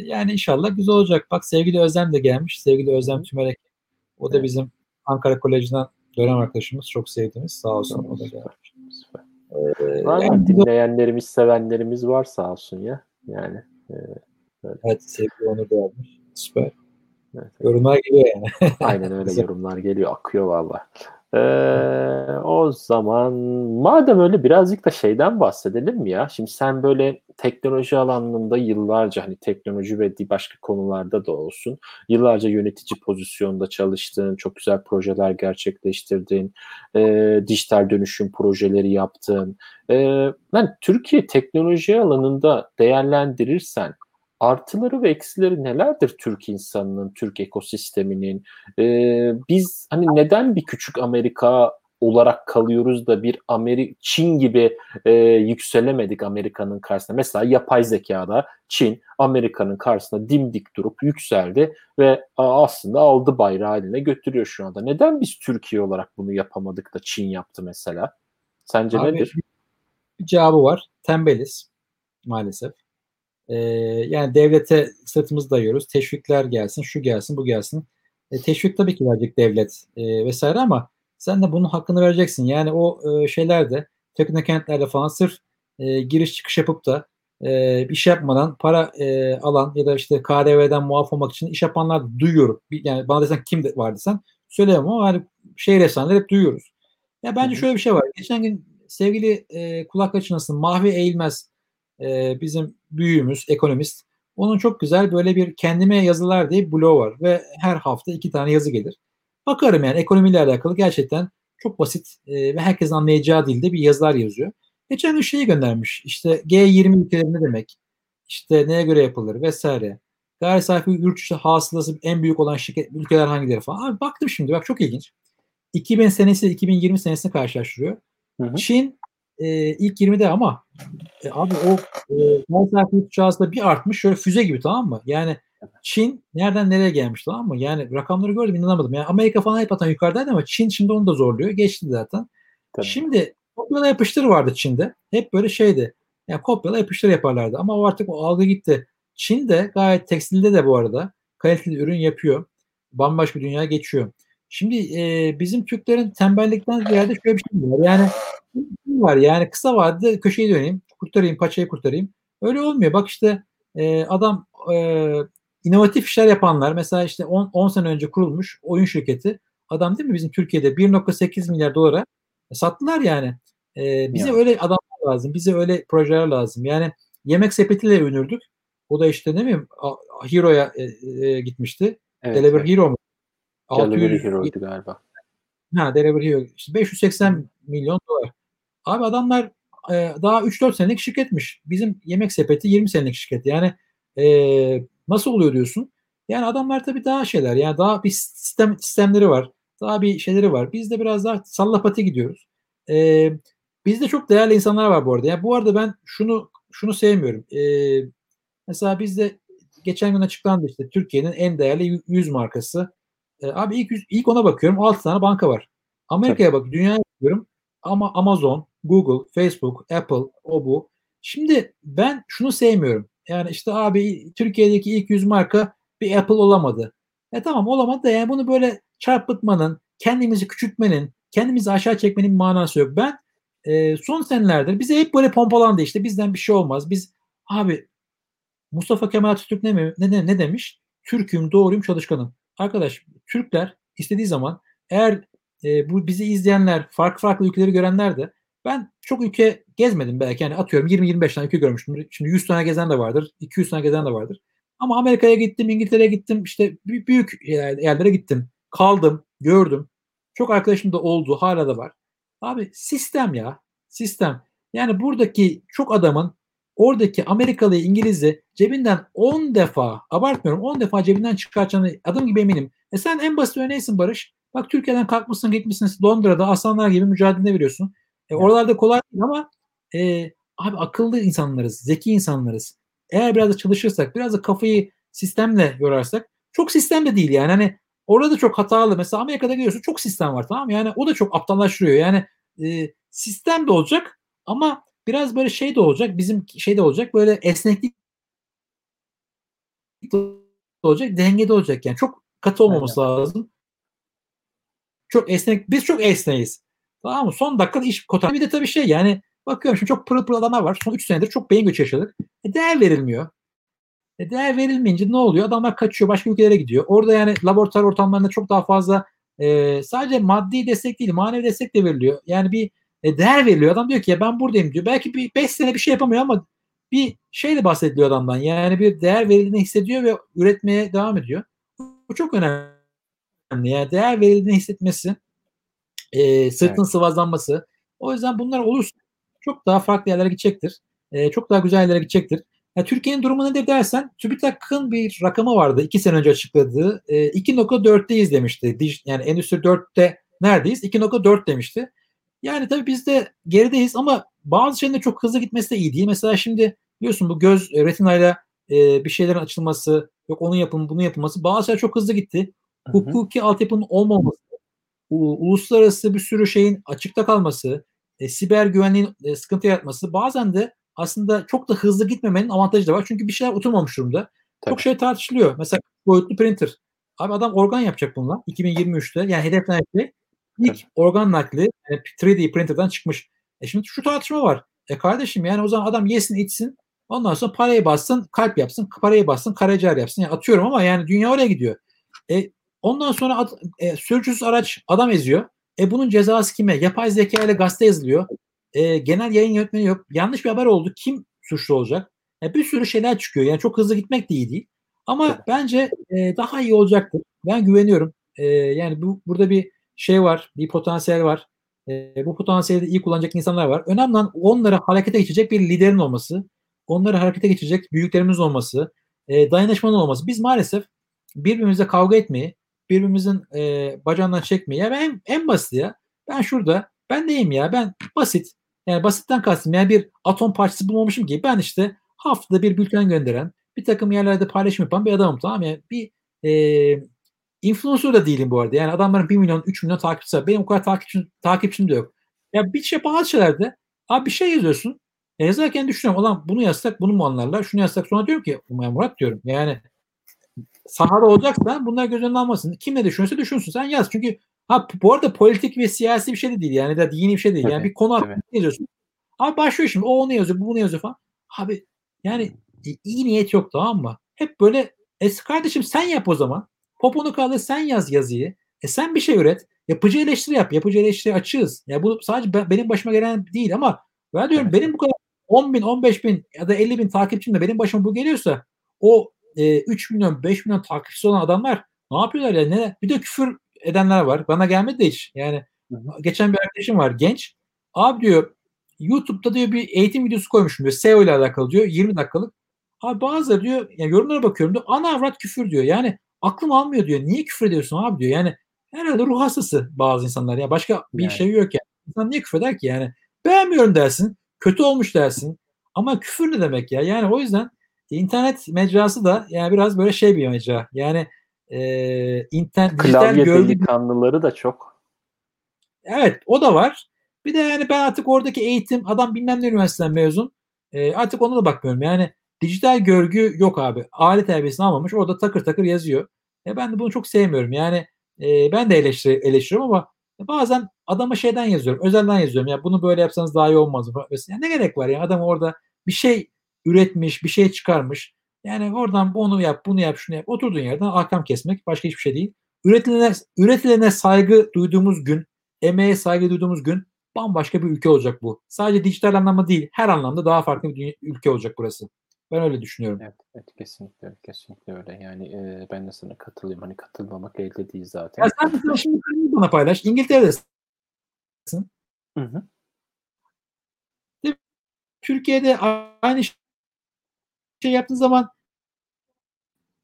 yani inşallah güzel olacak. Bak sevgili Özlem de gelmiş. Sevgili Özlem Tümerek. O da evet. bizim Ankara Koleji'nden dönem arkadaşımız çok sevdiğimiz sağ olsun o da gelmiş. Ee, var yani, dinleyenlerimiz, sevenlerimiz var sağ olsun ya. Yani e, böyle. Evet sevgili Onur da yazmış. Süper. Evet, Yorumlar geliyor yani. Aynen öyle yorumlar geliyor. Akıyor valla. Ee, o zaman madem öyle birazcık da şeyden bahsedelim ya? Şimdi sen böyle teknoloji alanında yıllarca hani teknoloji ve başka konularda da olsun yıllarca yönetici pozisyonda çalıştın, çok güzel projeler gerçekleştirdin, e, dijital dönüşüm projeleri yaptın. E, yani Türkiye teknoloji alanında değerlendirirsen artıları ve eksileri nelerdir Türk insanının, Türk ekosisteminin? Ee, biz hani neden bir küçük Amerika olarak kalıyoruz da bir Amerika Çin gibi e, yükselemedik Amerika'nın karşısında. Mesela yapay zekada Çin Amerika'nın karşısında dimdik durup yükseldi ve aslında aldı bayrağı haline götürüyor şu anda. Neden biz Türkiye olarak bunu yapamadık da Çin yaptı mesela? Sence Abi, nedir? Bir cevabı var. Tembeliz maalesef. E, yani devlete sırtımızı dayıyoruz. Teşvikler gelsin, şu gelsin, bu gelsin. E, teşvik tabii ki verecek devlet e, vesaire ama sen de bunun hakkını vereceksin. Yani o e, şeylerde teknokentlerde falan sırf e, giriş çıkış yapıp da e, bir şey yapmadan para e, alan ya da işte KDV'den muaf olmak için iş yapanlar duyuyorum. Yani bana desen kim var desen söyleyemem ama hani şehir efsaneleri hep duyuyoruz. Ya bence şöyle bir şey var. Geçen gün sevgili e, kulak açınasın Mahvi Eğilmez e, bizim büyüğümüz, ekonomist. Onun çok güzel böyle bir kendime yazılar diye blog var ve her hafta iki tane yazı gelir. Bakarım yani ekonomiyle alakalı gerçekten çok basit e, ve herkesin anlayacağı dilde bir yazılar yazıyor. Geçen gün şeyi göndermiş. İşte G20 ülkeleri ne demek? İşte neye göre yapılır vesaire. Gayri safi yurt dışı hasılası en büyük olan şirket ülkeler hangileri falan. Abi baktım şimdi bak çok ilginç. 2000 senesi 2020 senesini karşılaştırıyor. Hı hı. Çin e, ilk 20'de ama e, abi o e, mesafe uçağında bir artmış şöyle füze gibi tamam mı? Yani Çin nereden nereye gelmiş tamam mı? Yani rakamları gördüm inanamadım. Yani Amerika falan hep atan yukarıdaydı ama Çin şimdi onu da zorluyor. Geçti zaten. Tabii. Şimdi kopyala yapıştır vardı Çin'de. Hep böyle şeydi. Yani kopyala yapıştır yaparlardı. Ama artık o algı gitti. Çin de gayet tekstilde de bu arada kaliteli ürün yapıyor. Bambaşka bir dünyaya geçiyor. Şimdi e, bizim Türklerin tembellikten ziyade şöyle bir şey var. Yani var yani kısa vadede köşeyi döneyim, kurtarayım, paçayı kurtarayım. Öyle olmuyor. Bak işte e, adam e, inovatif işler yapanlar mesela işte 10 sene önce kurulmuş oyun şirketi adam değil mi bizim Türkiye'de 1.8 milyar dolara sattılar yani. E, bize ya. öyle adamlar lazım. Bize öyle projeler lazım. Yani yemek sepetiyle övünürdük. O da işte ne bileyim Hero'ya e, e, gitmişti. Evet, Deliver evet. Hero mu? Delivery Hero'ydu galiba. Ha Delivery Hero. İşte 580 milyon dolar. Abi adamlar e, daha 3-4 senelik şirketmiş. Bizim yemek sepeti 20 senelik şirket. Yani e, nasıl oluyor diyorsun? Yani adamlar tabii daha şeyler. Yani daha bir sistem sistemleri var. Daha bir şeyleri var. Biz de biraz daha sallapati gidiyoruz. E, bizde çok değerli insanlar var bu arada. Yani bu arada ben şunu şunu sevmiyorum. E, mesela bizde geçen gün açıklandı işte Türkiye'nin en değerli 100 markası. E, abi ilk ilk ona bakıyorum 6 tane banka var. Amerika'ya bak, dünyaya bakıyorum. Ama Amazon, Google, Facebook, Apple, o bu. Şimdi ben şunu sevmiyorum. Yani işte abi Türkiye'deki ilk yüz marka bir Apple olamadı. E tamam olamadı da yani bunu böyle çarpıtmanın, kendimizi küçültmenin, kendimizi aşağı çekmenin manası yok. Ben e, son senelerdir bize hep böyle pompalandı işte bizden bir şey olmaz. Biz abi Mustafa Kemal Atatürk ne, ne, ne, ne demiş? Türk'üm, doğruyum, çalışkanım. Arkadaş Türkler istediği zaman eğer e, bu bizi izleyenler, farklı farklı ülkeleri görenler de ben çok ülke gezmedim belki. Yani atıyorum 20-25 tane ülke görmüştüm. Şimdi 100 tane gezen de vardır. 200 tane gezen de vardır. Ama Amerika'ya gittim, İngiltere'ye gittim. işte büyük yerlere gittim. Kaldım, gördüm. Çok arkadaşım da oldu. Hala da var. Abi sistem ya. Sistem. Yani buradaki çok adamın oradaki Amerikalı İngiliz'i cebinden 10 defa abartmıyorum 10 defa cebinden çıkartacağını adım gibi eminim. E sen en basit örneğisin Barış. Bak Türkiye'den kalkmışsın gitmişsin Londra'da aslanlar gibi mücadele veriyorsun. E, oralarda kolay değil ama e, abi akıllı insanlarız, zeki insanlarız. Eğer biraz da çalışırsak, biraz da kafayı sistemle yorarsak çok sistem de değil yani. Hani orada çok hatalı. Mesela Amerika'da gidiyorsun çok sistem var tamam? Yani o da çok aptallaştırıyor. Yani e, sistem de olacak ama biraz böyle şey de olacak. Bizim şey de olacak. Böyle esneklik olacak, dengede olacak. Yani çok katı olmaması Aynen. lazım. Çok esnek. Biz çok esneyiz. Tamam mı? Son dakikada iş kota. Bir de tabii şey yani bakıyorum şimdi çok pırıl pırıl adamlar var. Son 3 senedir çok beyin göçü yaşadık. E, değer verilmiyor. E, değer verilmeyince ne oluyor? Adamlar kaçıyor. Başka ülkelere gidiyor. Orada yani laboratuvar ortamlarında çok daha fazla e, sadece maddi destek değil manevi destek de veriliyor. Yani bir e, değer veriliyor. Adam diyor ki ya ben buradayım diyor. Belki bir 5 sene bir şey yapamıyor ama bir şeyle bahsediliyor adamdan. Yani bir değer verildiğini hissediyor ve üretmeye devam ediyor. Bu çok önemli. Yani değer verildiğini hissetmesi, e, sırtın evet. sıvazlanması. O yüzden bunlar olursa çok daha farklı yerlere gidecektir. E, çok daha güzel yerlere gidecektir. Yani Türkiye'nin durumu nedir dersen TÜBİTAK'ın bir rakamı vardı iki sene önce açıkladığı. E, 2.4'teyiz demişti. Yani Endüstri 4'te neredeyiz? 2.4 demişti. Yani tabii biz de gerideyiz ama bazı şeylerin de çok hızlı gitmesi de iyi değil. Mesela şimdi biliyorsun bu göz e, retinayla e, bir şeylerin açılması, yok onun yapımı, bunun yapılması bazı şeyler çok hızlı gitti. Hukuki altyapının olmaması, uluslararası bir sürü şeyin açıkta kalması, e, siber güvenliğin e, sıkıntı yaratması bazen de aslında çok da hızlı gitmemenin avantajı da var. Çünkü bir şeyler oturmamış durumda. Tabii. Çok şey tartışılıyor. Mesela boyutlu printer. Abi adam organ yapacak bununla 2023'te. Yani hedeflenen şey ilk organ nakli yani 3D printer'dan çıkmış. E şimdi şu tartışma var. E kardeşim yani o zaman adam yesin içsin ondan sonra parayı bassın kalp yapsın parayı bassın karaciğer yapsın. Yani atıyorum ama yani dünya oraya gidiyor. E ondan sonra at, e, sürücüsüz araç adam eziyor. E bunun cezası kime? Yapay zeka ile gazete yazılıyor. E, genel yayın yönetmeni yok. Yanlış bir haber oldu. Kim suçlu olacak? E, bir sürü şeyler çıkıyor. Yani çok hızlı gitmek de iyi değil. Ama bence e, daha iyi olacaktır. Ben güveniyorum. E, yani bu burada bir şey var, bir potansiyel var. E, bu potansiyeli iyi kullanacak insanlar var. Önemli olan onları harekete geçirecek bir liderin olması, onları harekete geçirecek büyüklerimiz olması, e, dayanışmanın olması. Biz maalesef birbirimize kavga etmeyi, birbirimizin e, bacağından çekmeyi. Ya en, en basit ya. Ben şurada, ben deyim ya. Ben basit. Yani basitten kastım. Yani bir atom parçası bulmamışım ki. Ben işte haftada bir bülten gönderen, bir takım yerlerde paylaşım yapan bir adamım tamam mı? Yani bir e, influencer da değilim bu arada. Yani adamların 1 milyon, 3 milyon takipçisi var. Benim o kadar takipçim, takipçim de yok. Ya bir şey bazı şeylerde abi bir şey yazıyorsun. E yazarken düşünüyorum. Ulan bunu yazsak bunu mu anlarlar? Şunu yazsak sonra diyorum ki Murat diyorum. Yani sahada olacaksa bunlar göz önüne almasın. Kim ne düşünürse düşünsün. Sen yaz. Çünkü ha bu arada politik ve siyasi bir şey de değil. Yani da dini bir şey değil. Yani bir konu hakkında yazıyorsun. Abi başlıyor şimdi. O onu yazıyor, bu bunu yazıyor falan. Abi yani iyi niyet yok tamam mı? Hep böyle e kardeşim sen yap o zaman. Poponu kaldır sen yaz yazıyı. E sen bir şey üret. Yapıcı eleştiri yap. Yapıcı eleştiri açığız. Ya bu sadece ben, benim başıma gelen değil ama ben diyorum benim bu kadar 10 bin, 15 bin ya da 50 bin takipçimle benim başıma bu geliyorsa o e, 3 milyon, 5 milyon takipçisi olan adamlar ne yapıyorlar ya? Ne? Bir de küfür edenler var. Bana gelmedi de hiç. Yani hı hı. geçen bir arkadaşım var genç. Abi diyor YouTube'da diyor bir eğitim videosu koymuşum diyor. SEO ile alakalı diyor. 20 dakikalık. Abi bazıları diyor yani yorumlara bakıyorum diyor. Ana avrat küfür diyor. Yani aklım almıyor diyor. Niye küfür ediyorsun abi diyor. Yani herhalde ruh hastası bazı insanlar. Ya başka bir yani. şey yok yani. İnsan niye küfür eder ki yani? Beğenmiyorum dersin. Kötü olmuş dersin. Ama küfür ne demek ya? Yani o yüzden internet mecrası da yani biraz böyle şey bir mecra. Yani e, internet Klavye delikanlıları da çok. Evet o da var. Bir de yani ben artık oradaki eğitim adam bilmem ne üniversiteden mezun. E, artık ona da bakmıyorum. Yani dijital görgü yok abi. Aile terbiyesini almamış. Orada takır takır yazıyor. E ben de bunu çok sevmiyorum. Yani e, ben de eleştir eleştiriyorum ama bazen adama şeyden yazıyorum. Özelden yazıyorum. Ya bunu böyle yapsanız daha iyi olmaz mı? Ne gerek var ya? Adam orada bir şey üretmiş, bir şey çıkarmış. Yani oradan bunu yap, bunu yap, şunu yap. Oturduğun yerden ahkam kesmek başka hiçbir şey değil. Üretilene, üretilene saygı duyduğumuz gün, emeğe saygı duyduğumuz gün bambaşka bir ülke olacak bu. Sadece dijital anlamda değil, her anlamda daha farklı bir ülke olacak burası. Ben öyle düşünüyorum. Evet, evet kesinlikle kesinlikle öyle. Yani e, ben de sana katılayım. Hani katılmamak elde değil zaten. Ya sen mesela şimdi bana paylaş. İngiltere'desin. Hı hı. Türkiye'de aynı şey yaptığın zaman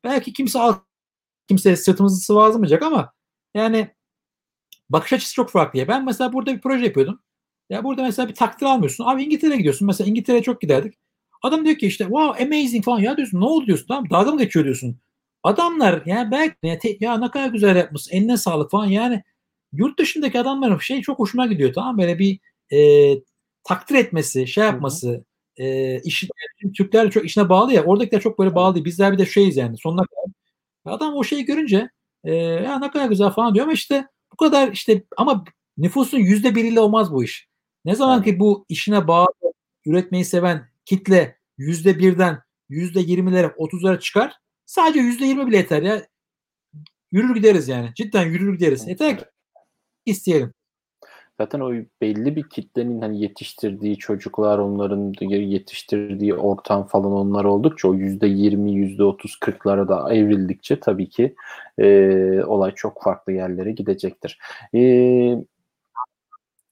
belki kimse al kimse sırtımızı sıvazlamayacak ama yani bakış açısı çok farklı. Ya. Ben mesela burada bir proje yapıyordum. Ya burada mesela bir takdir almıyorsun. Abi İngiltere'ye gidiyorsun. Mesela İngiltere'ye çok giderdik. Adam diyor ki işte wow amazing falan ya diyorsun ne oldu diyorsun tamam dalga mı geçiyor diyorsun. Adamlar yani belki ya, te, ya ne kadar güzel yapmışsın eline sağlık falan yani yurt dışındaki adamların şey çok hoşuma gidiyor tamam böyle bir e, takdir etmesi şey yapması e, iş, Türkler çok işine bağlı ya oradakiler çok böyle bağlı değil. Bizler bir de şeyiz yani sonuna kadar. Adam o şeyi görünce e, ya ne kadar güzel falan diyor ama işte bu kadar işte ama nüfusun yüzde biriyle olmaz bu iş. Ne zaman ki bu işine bağlı üretmeyi seven kitle yüzde birden yüzde yirmilere otuzlara çıkar sadece yüzde yirmi bile yeter ya. yürür gideriz yani. Cidden yürür gideriz. Yeter ki isteyelim. Zaten o belli bir kitlenin hani yetiştirdiği çocuklar, onların yetiştirdiği ortam falan onlar oldukça o yüzde yirmi, yüzde otuz, kırklara da evrildikçe tabii ki e, olay çok farklı yerlere gidecektir. E,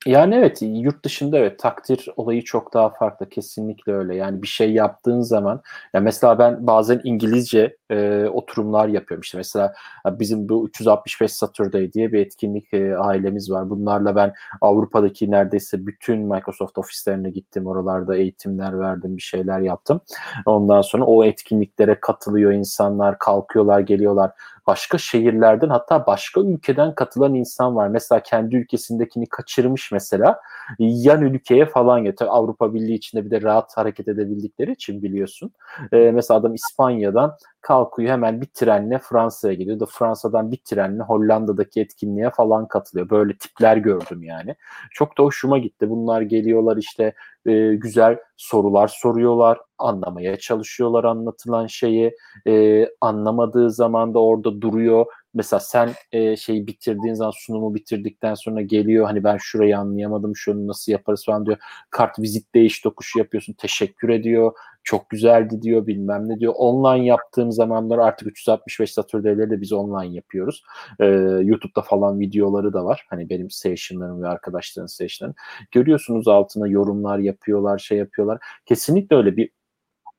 yani evet yurt dışında evet takdir olayı çok daha farklı kesinlikle öyle. Yani bir şey yaptığın zaman ya mesela ben bazen İngilizce e, oturumlar yapıyorum. İşte mesela bizim bu 365 Saturday diye bir etkinlik e, ailemiz var. Bunlarla ben Avrupa'daki neredeyse bütün Microsoft ofislerine gittim. Oralarda eğitimler verdim, bir şeyler yaptım. Ondan sonra o etkinliklere katılıyor insanlar, kalkıyorlar, geliyorlar başka şehirlerden hatta başka ülkeden katılan insan var. Mesela kendi ülkesindekini kaçırmış mesela yan ülkeye falan ya Avrupa Birliği içinde bir de rahat hareket edebildikleri için biliyorsun. Ee, mesela adam İspanya'dan kalkıyor hemen bir trenle Fransa'ya gidiyor da Fransa'dan bir trenle Hollanda'daki etkinliğe falan katılıyor. Böyle tipler gördüm yani. Çok da hoşuma gitti. Bunlar geliyorlar işte e, güzel sorular soruyorlar, anlamaya çalışıyorlar anlatılan şeyi. E, anlamadığı zaman da orada duruyor. Mesela sen e, şeyi bitirdiğin zaman sunumu bitirdikten sonra geliyor hani ben şurayı anlayamadım şunu nasıl yaparız falan diyor. Kart vizit değiş tokuşu yapıyorsun teşekkür ediyor çok güzeldi diyor bilmem ne diyor. Online yaptığım zamanlar artık 365 Saturday'leri de biz online yapıyoruz. Ee, YouTube'da falan videoları da var. Hani benim session'larım ve arkadaşların session'larım. Görüyorsunuz altına yorumlar yapıyorlar, şey yapıyorlar. Kesinlikle öyle bir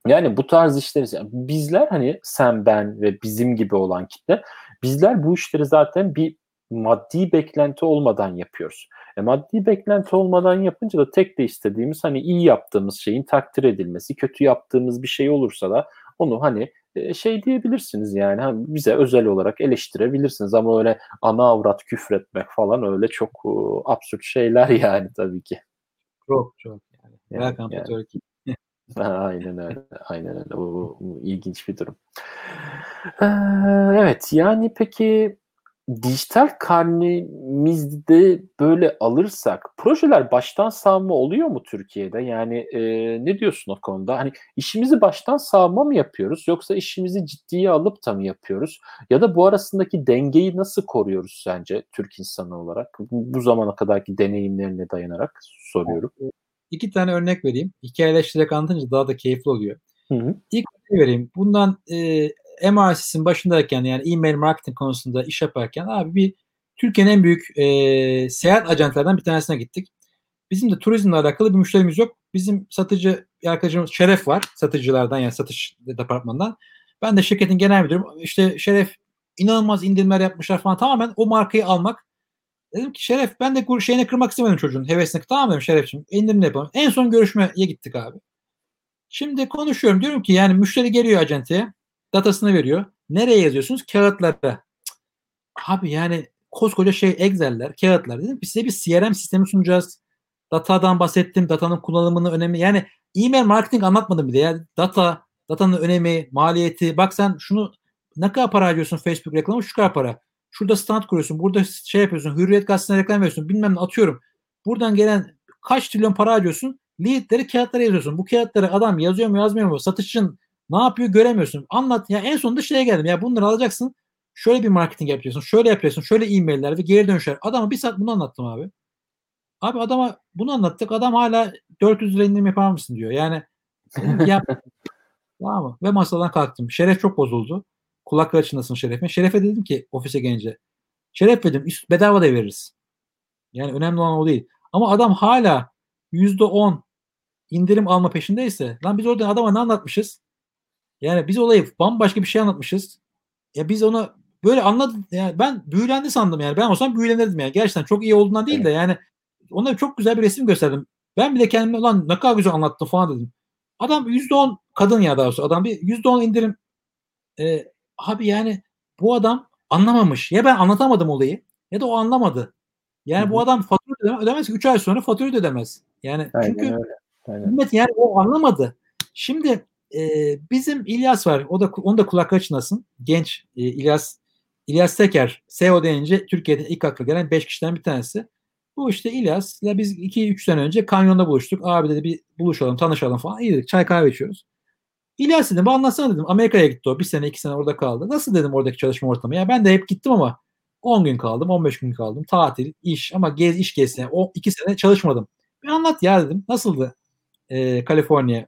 yani bu tarz işleri yani bizler hani sen ben ve bizim gibi olan kitle bizler bu işleri zaten bir maddi beklenti olmadan yapıyoruz. E, maddi beklenti olmadan yapınca da tek de istediğimiz hani iyi yaptığımız şeyin takdir edilmesi, kötü yaptığımız bir şey olursa da onu hani e, şey diyebilirsiniz yani hani bize özel olarak eleştirebilirsiniz ama öyle ana avrat küfretmek falan öyle çok uh, absürt şeyler yani tabii ki. Çok çok yani. yani yani. aynen öyle. Aynen öyle. O, o, ilginç bir durum. Ee, evet yani peki dijital karnemizde böyle alırsak projeler baştan sağma oluyor mu Türkiye'de? Yani e, ne diyorsun o konuda? Hani işimizi baştan sağma mı yapıyoruz yoksa işimizi ciddiye alıp da mı yapıyoruz? Ya da bu arasındaki dengeyi nasıl koruyoruz sence Türk insanı olarak? Bu, zamana kadarki deneyimlerine dayanarak soruyorum. İki tane örnek vereyim. Hikayeleştirerek anlatınca daha da keyifli oluyor. Hı hı. İlk vereyim. Bundan e, MRC'sin başındayken yani e-mail marketing konusunda iş yaparken abi bir Türkiye'nin en büyük e, seyahat ajanlarından bir tanesine gittik. Bizim de turizmle alakalı bir müşterimiz yok. Bizim satıcı arkadaşımız Şeref var. Satıcılardan yani satış departmanından. Ben de şirketin genel müdürüm. İşte Şeref inanılmaz indirimler yapmışlar falan. Tamamen o markayı almak. Dedim ki Şeref ben de şeyini kırmak istemedim çocuğun hevesini. Tamam dedim Şeref'ciğim indirim yapalım. En son görüşmeye gittik abi. Şimdi konuşuyorum. Diyorum ki yani müşteri geliyor acenteye datasını veriyor. Nereye yazıyorsunuz? Kağıtlara. Abi yani koskoca şey Excel'ler, kağıtlar dedim. Biz size bir CRM sistemi sunacağız. Datadan bahsettim. Datanın kullanımını önemi. Yani e-mail marketing anlatmadım bile. Yani data, datanın önemi, maliyeti. Bak sen şunu ne kadar para harcıyorsun Facebook reklamı? Şu kadar para. Şurada stand kuruyorsun. Burada şey yapıyorsun. Hürriyet gazetesine reklam veriyorsun. Bilmem ne atıyorum. Buradan gelen kaç trilyon para harcıyorsun? Leadleri kağıtlara yazıyorsun. Bu kağıtları adam yazıyor mu yazmıyor mu? Satışçın ne yapıyor göremiyorsun. Anlat. Ya en sonunda şeye geldim. Ya bunları alacaksın. Şöyle bir marketing yapacaksın. Şöyle yapıyorsun. Şöyle e-mailler ve geri dönüşler. Adama bir saat bunu anlattım abi. Abi adama bunu anlattık. Adam hala 400 lira indirim yapar mısın diyor. Yani yap. tamam mı? Ve masadan kalktım. Şeref çok bozuldu. Kulakları çınlasın Şeref'e. Şeref'e dedim ki ofise gelince. Şeref dedim bedava da veririz. Yani önemli olan o değil. Ama adam hala %10 indirim alma peşindeyse lan biz orada adama ne anlatmışız? Yani biz olayı bambaşka bir şey anlatmışız. Ya biz onu böyle anladık. Yani ben büyülendi sandım yani. Ben olsam büyülenirdim yani. Gerçekten çok iyi olduğundan değil de yani ona çok güzel bir resim gösterdim. Ben bile kendime lan ne kadar güzel anlattım falan dedim. Adam %10 kadın ya daha doğrusu adam bir %10 indirim. Ee, abi yani bu adam anlamamış. Ya ben anlatamadım olayı ya da o anlamadı. Yani Hı-hı. bu adam fatura ödemez. ödemez 3 ay sonra fatura ödemez. Yani Aynen çünkü öyle. Aynen. yani o anlamadı. Şimdi e, bizim İlyas var. O da onu da kulakları çınlasın. Genç e, İlyas İlyas Teker SEO deyince Türkiye'de ilk akla gelen 5 kişiden bir tanesi. Bu işte İlyas ile biz 2-3 sene önce kanyonda buluştuk. Abi dedi bir buluşalım, tanışalım falan. İyi dedik. Çay kahve içiyoruz. İlyas dedim anlatsana dedim. Amerika'ya gitti o. Bir sene iki sene orada kaldı. Nasıl dedim oradaki çalışma ortamı? Ya ben de hep gittim ama 10 gün kaldım, 15 gün kaldım. Tatil, iş ama gez iş gezsene. O iki sene çalışmadım. Bir anlat ya dedim. Nasıldı e, Kaliforniya?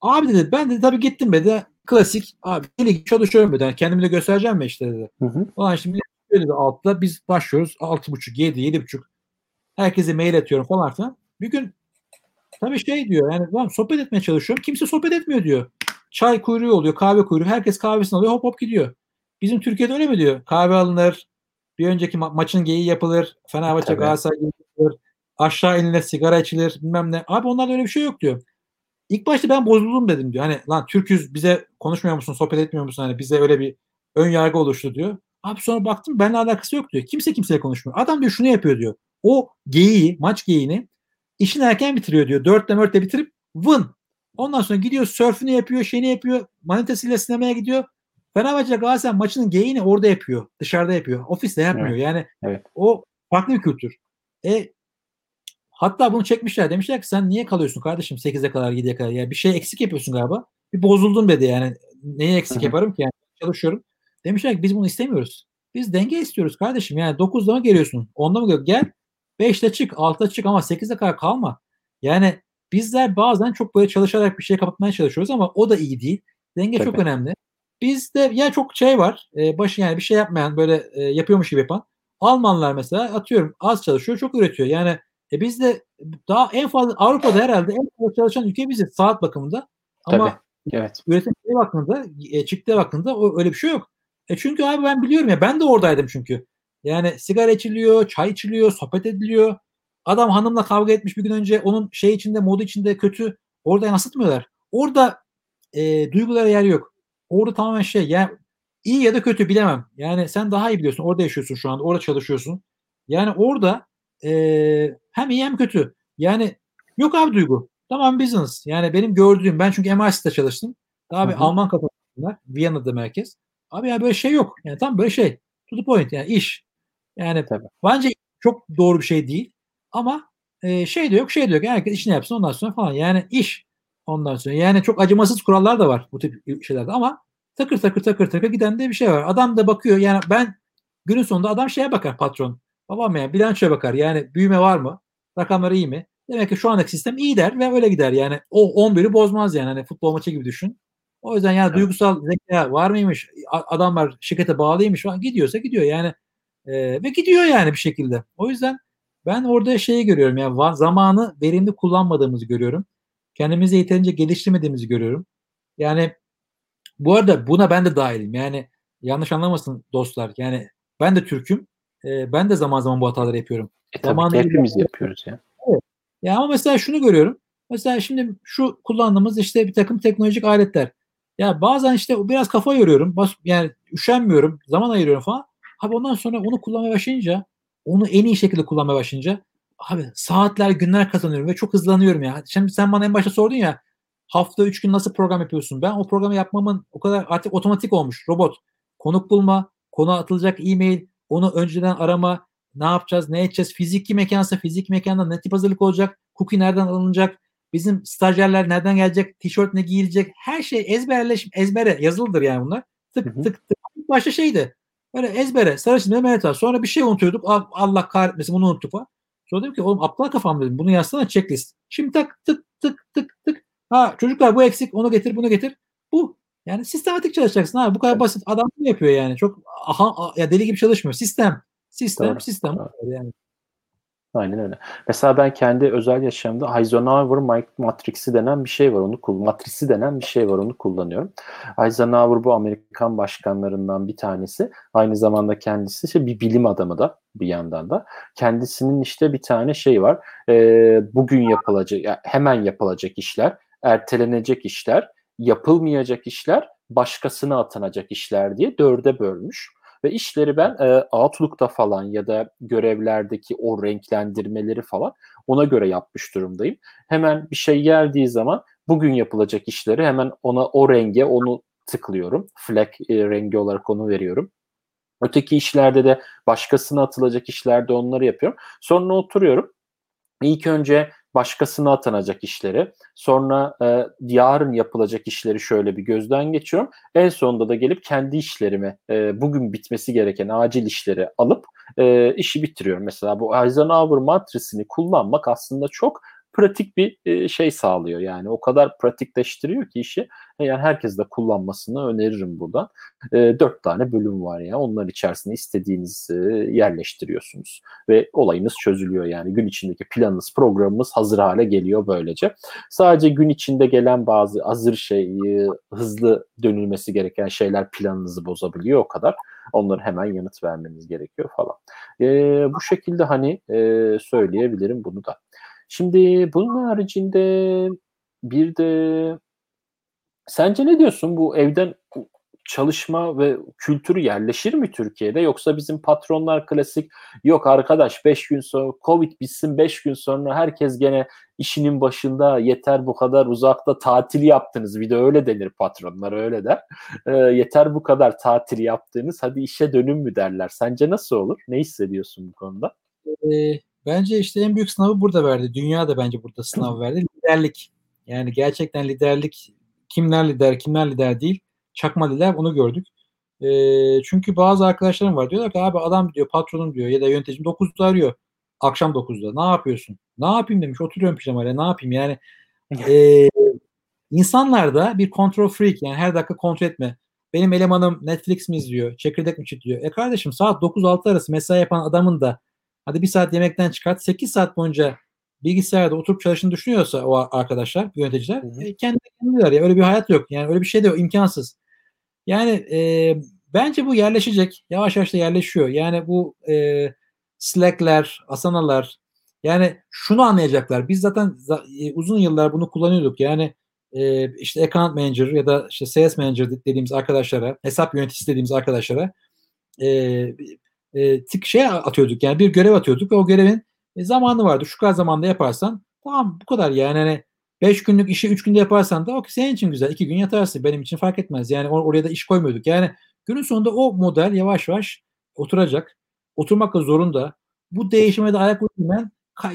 Abi dedi ben de tabii gittim dedi. Klasik abi deli çalışıyorum dedi. Yani kendimi de göstereceğim mi işte dedi. Hı hı. Ulan şimdi dedi altta biz başlıyoruz. 6.30, 7, 7.30. Herkese mail atıyorum falan filan. Bir gün tabii şey diyor yani ben sohbet etmeye çalışıyorum. Kimse sohbet etmiyor diyor. Çay kuyruğu oluyor, kahve kuyruğu. Herkes kahvesini alıyor hop hop gidiyor. Bizim Türkiye'de öyle mi diyor? Kahve alınır, bir önceki ma- maçın geyiği yapılır. Fenerbahçe Galatasaray yapılır. Aşağı inilir, sigara içilir bilmem ne. Abi onlarda öyle bir şey yok diyor. İlk başta ben bozuldum dedim diyor. Hani lan Türküz bize konuşmuyor musun, sohbet etmiyor musun? Hani bize öyle bir ön yargı oluştu diyor. Abi sonra baktım benimle alakası yok diyor. Kimse kimseye konuşmuyor. Adam diyor şunu yapıyor diyor. O geyiği, maç geyiğini işini erken bitiriyor diyor. Dörtte mörtte bitirip vın. Ondan sonra gidiyor sörfünü yapıyor, şeyini yapıyor. Manitasıyla sinemaya gidiyor. Fenerbahçe Galatasaray maçının geyini orada yapıyor. Dışarıda yapıyor. Ofiste yapmıyor. Evet. Yani evet. o farklı bir kültür. E hatta bunu çekmişler. Demişler ki sen niye kalıyorsun kardeşim 8'e kadar 7'ye kadar? Ya bir şey eksik yapıyorsun galiba. Bir bozuldum dedi yani. Neyi eksik Hı-hı. yaparım ki yani? Çalışıyorum. Demişler ki biz bunu istemiyoruz. Biz denge istiyoruz kardeşim. Yani 9'da mı geliyorsun? 10'da mı geliyorsun? Gel 5'te çık, 6'da çık ama 8'e kadar kalma. Yani bizler bazen çok böyle çalışarak bir şey kapatmaya çalışıyoruz ama o da iyi değil. Denge Tabii. çok önemli. Bizde ya çok şey var. E, başı yani bir şey yapmayan böyle e, yapıyormuş gibi yapan. Almanlar mesela atıyorum az çalışıyor çok üretiyor. Yani e, bizde daha en fazla Avrupa'da herhalde en fazla çalışan ülke biziz saat bakımında. Ama Tabii. Evet. üretim bakımında, e, çıktığı bakımında o, öyle bir şey yok. E çünkü abi ben biliyorum ya ben de oradaydım çünkü. Yani sigara içiliyor, çay içiliyor, sohbet ediliyor. Adam hanımla kavga etmiş bir gün önce onun şey içinde, modu içinde kötü. Orada yansıtmıyorlar. Orada e, duygulara yer yok. Orada tamamen şey yani iyi ya da kötü bilemem. Yani sen daha iyi biliyorsun. Orada yaşıyorsun şu anda. Orada çalışıyorsun. Yani orada e, hem iyi hem kötü. Yani yok abi duygu. Tamam business. Yani benim gördüğüm ben çünkü MIT'de çalıştım. Daha bir Alman kafasındalar. Viyana'da merkez. Abi ya böyle şey yok. Yani tam böyle şey. To the point yani iş. Yani Tabii. bence çok doğru bir şey değil. Ama e, şey de yok şey de yok. Herkes işini yapsın ondan sonra falan. Yani iş. Ondan sonra yani çok acımasız kurallar da var bu tip şeylerde ama takır takır takır takır giden de bir şey var. Adam da bakıyor yani ben günün sonunda adam şeye bakar patron. Babam yani bilançoya bakar. Yani büyüme var mı? Rakamları iyi mi? Demek ki şu andaki sistem iyi der ve öyle gider. Yani o 11'i bozmaz yani. Hani futbol maçı gibi düşün. O yüzden yani evet. duygusal zeka var mıymış? Adamlar şirkete bağlıymış falan. Gidiyorsa gidiyor yani. E, ve gidiyor yani bir şekilde. O yüzden ben orada şeyi görüyorum. Yani zamanı verimli kullanmadığımızı görüyorum kendimizi yeterince geliştirmediğimizi görüyorum. Yani bu arada buna ben de dahilim. Yani yanlış anlamasın dostlar. Yani ben de Türk'üm. E, ben de zaman zaman bu hataları yapıyorum. E, tabii hepimiz yapıyoruz ya. Evet. Ya ama mesela şunu görüyorum. Mesela şimdi şu kullandığımız işte bir takım teknolojik aletler. Ya bazen işte biraz kafa yoruyorum. Bas, yani üşenmiyorum. Zaman ayırıyorum falan. Abi ondan sonra onu kullanmaya başlayınca onu en iyi şekilde kullanmaya başlayınca abi saatler günler kazanıyorum ve çok hızlanıyorum ya. Şimdi sen bana en başta sordun ya hafta üç gün nasıl program yapıyorsun? Ben o programı yapmamın o kadar artık otomatik olmuş. Robot. Konuk bulma, konu atılacak e-mail, onu önceden arama, ne yapacağız, ne edeceğiz? Fiziki mekansa fiziki mekanda ne tip hazırlık olacak? Cookie nereden alınacak? Bizim stajyerler nereden gelecek? Tişört ne giyilecek? Her şey ezberleş, ezbere yazılıdır yani bunlar. Tık hı hı. tık tık. Başta şeydi. Böyle ezbere, sarı çizme, Mehmet var. Sonra bir şey unutuyorduk. Allah kahretmesin bunu unuttuk falan. Sonra dedim ki oğlum aptal kafam dedim. Bunu yazsana checklist. Şimdi tak tık tık tık tık. Ha çocuklar bu eksik onu getir bunu getir. Bu. Yani sistematik çalışacaksın abi. Bu kadar basit. Adam ne yapıyor yani? Çok aha ya deli gibi çalışmıyor. Sistem. Sistem, Doğru. sistem. Yani. Aynen öyle. Mesela ben kendi özel yaşamımda Eisenhower Matrix'i denen bir şey var. Onu Matrisi denen bir şey var. Onu kullanıyorum. Eisenhower bu Amerikan başkanlarından bir tanesi. Aynı zamanda kendisi işte bir bilim adamı da bir yandan da. Kendisinin işte bir tane şey var. E, bugün yapılacak, yani hemen yapılacak işler, ertelenecek işler, yapılmayacak işler, başkasına atanacak işler diye dörde bölmüş. Ve işleri ben e, Outlook'ta falan ya da görevlerdeki o renklendirmeleri falan ona göre yapmış durumdayım. Hemen bir şey geldiği zaman bugün yapılacak işleri hemen ona o renge onu tıklıyorum. Flag e, rengi olarak onu veriyorum. Öteki işlerde de başkasına atılacak işlerde onları yapıyorum. Sonra oturuyorum. İlk önce başkasına atanacak işleri, sonra e, yarın yapılacak işleri şöyle bir gözden geçiyorum. En sonunda da gelip kendi işlerimi, e, bugün bitmesi gereken acil işleri alıp e, işi bitiriyorum. Mesela bu Eisenhower matrisini kullanmak aslında çok pratik bir e, şey sağlıyor yani o kadar pratikleştiriyor ki işi yani herkes de kullanmasını öneririm buradan. E, dört tane bölüm var ya onlar içerisinde istediğinizi yerleştiriyorsunuz ve olayınız çözülüyor yani gün içindeki planınız programımız hazır hale geliyor böylece. Sadece gün içinde gelen bazı hazır şey hızlı dönülmesi gereken şeyler planınızı bozabiliyor o kadar. Onları hemen yanıt vermeniz gerekiyor falan. E, bu şekilde hani e, söyleyebilirim bunu da. Şimdi bunun haricinde bir de sence ne diyorsun bu evden çalışma ve kültürü yerleşir mi Türkiye'de yoksa bizim patronlar klasik yok arkadaş 5 gün sonra Covid bitsin 5 gün sonra herkes gene işinin başında yeter bu kadar uzakta tatil yaptınız bir de öyle denir patronlar öyle der. E, yeter bu kadar tatil yaptığınız hadi işe dönün mü derler. Sence nasıl olur? Ne hissediyorsun bu konuda? Bence işte en büyük sınavı burada verdi. Dünya da bence burada sınav verdi. Liderlik. Yani gerçekten liderlik kimler lider, kimler lider değil. Çakma lider onu gördük. E, çünkü bazı arkadaşlarım var. Diyorlar ki abi adam diyor patronum diyor ya da yöneticim 9'da arıyor. Akşam 9'da. Ne yapıyorsun? Ne yapayım demiş. Oturuyorum pijamayla. Ne yapayım? Yani e, insanlarda bir kontrol freak yani her dakika kontrol etme. Benim elemanım Netflix mi izliyor? Çekirdek mi çitliyor? E kardeşim saat 9-6 arası mesai yapan adamın da Hadi bir saat yemekten çıkart. 8 saat boyunca bilgisayarda oturup çalıştığını düşünüyorsa o arkadaşlar, yöneticiler hı E, kendi kendiler ya öyle bir hayat yok. Yani öyle bir şey de yok, imkansız. Yani e, bence bu yerleşecek. Yavaş yavaş da yerleşiyor. Yani bu e, Slack'ler, Asana'lar yani şunu anlayacaklar. Biz zaten e, uzun yıllar bunu kullanıyorduk. Yani e, işte account manager ya da işte sales manager dediğimiz arkadaşlara, hesap yöneticisi dediğimiz arkadaşlara e, e, tik şey atıyorduk yani bir görev atıyorduk ve o görevin e, zamanı vardı. Şu kadar zamanda yaparsan tamam bu kadar yani hani 5 günlük işi 3 günde yaparsan da okey senin için güzel. 2 gün yatarsın. Benim için fark etmez. Yani or- oraya da iş koymuyorduk. Yani günün sonunda o model yavaş yavaş oturacak. Oturmakla zorunda. Bu değişime de ayak uydurmayan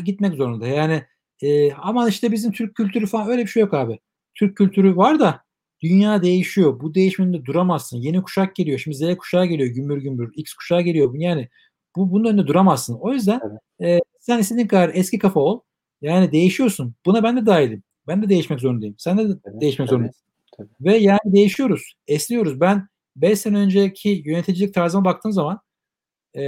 gitmek zorunda. Yani e, ama işte bizim Türk kültürü falan öyle bir şey yok abi. Türk kültürü var da Dünya değişiyor. Bu değişiminde duramazsın. Yeni kuşak geliyor. Şimdi Z kuşağı geliyor gümbür gümbür. X kuşağı geliyor. Yani bu bunun önünde duramazsın. O yüzden evet. e, sen istediğin kadar eski kafa ol. Yani değişiyorsun. Buna ben de dahilim. Ben de değişmek zorundayım. Sen de evet, değişmek zorundasın. Ve yani değişiyoruz. Esniyoruz. Ben 5 sene önceki yöneticilik tarzıma baktığım zaman e,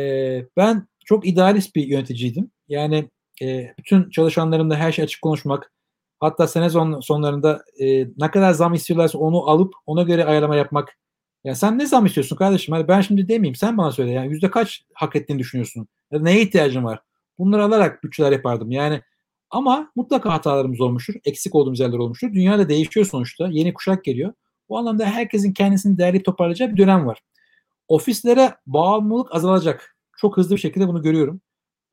ben çok idealist bir yöneticiydim. Yani e, bütün çalışanlarımla her şey açık konuşmak, Hatta sene son, sonlarında e, ne kadar zam istiyorlarsa onu alıp ona göre ayarlama yapmak. Ya sen ne zam istiyorsun kardeşim? Hani ben şimdi demeyeyim sen bana söyle. Yani yüzde kaç hak ettiğini düşünüyorsun? Ya neye ihtiyacın var? Bunları alarak bütçeler yapardım. Yani ama mutlaka hatalarımız olmuştur. Eksik olduğumuz yerler olmuştur. Dünya da değişiyor sonuçta. Yeni kuşak geliyor. Bu anlamda herkesin kendisini değerli toparlayacağı bir dönem var. Ofislere bağımlılık azalacak. Çok hızlı bir şekilde bunu görüyorum.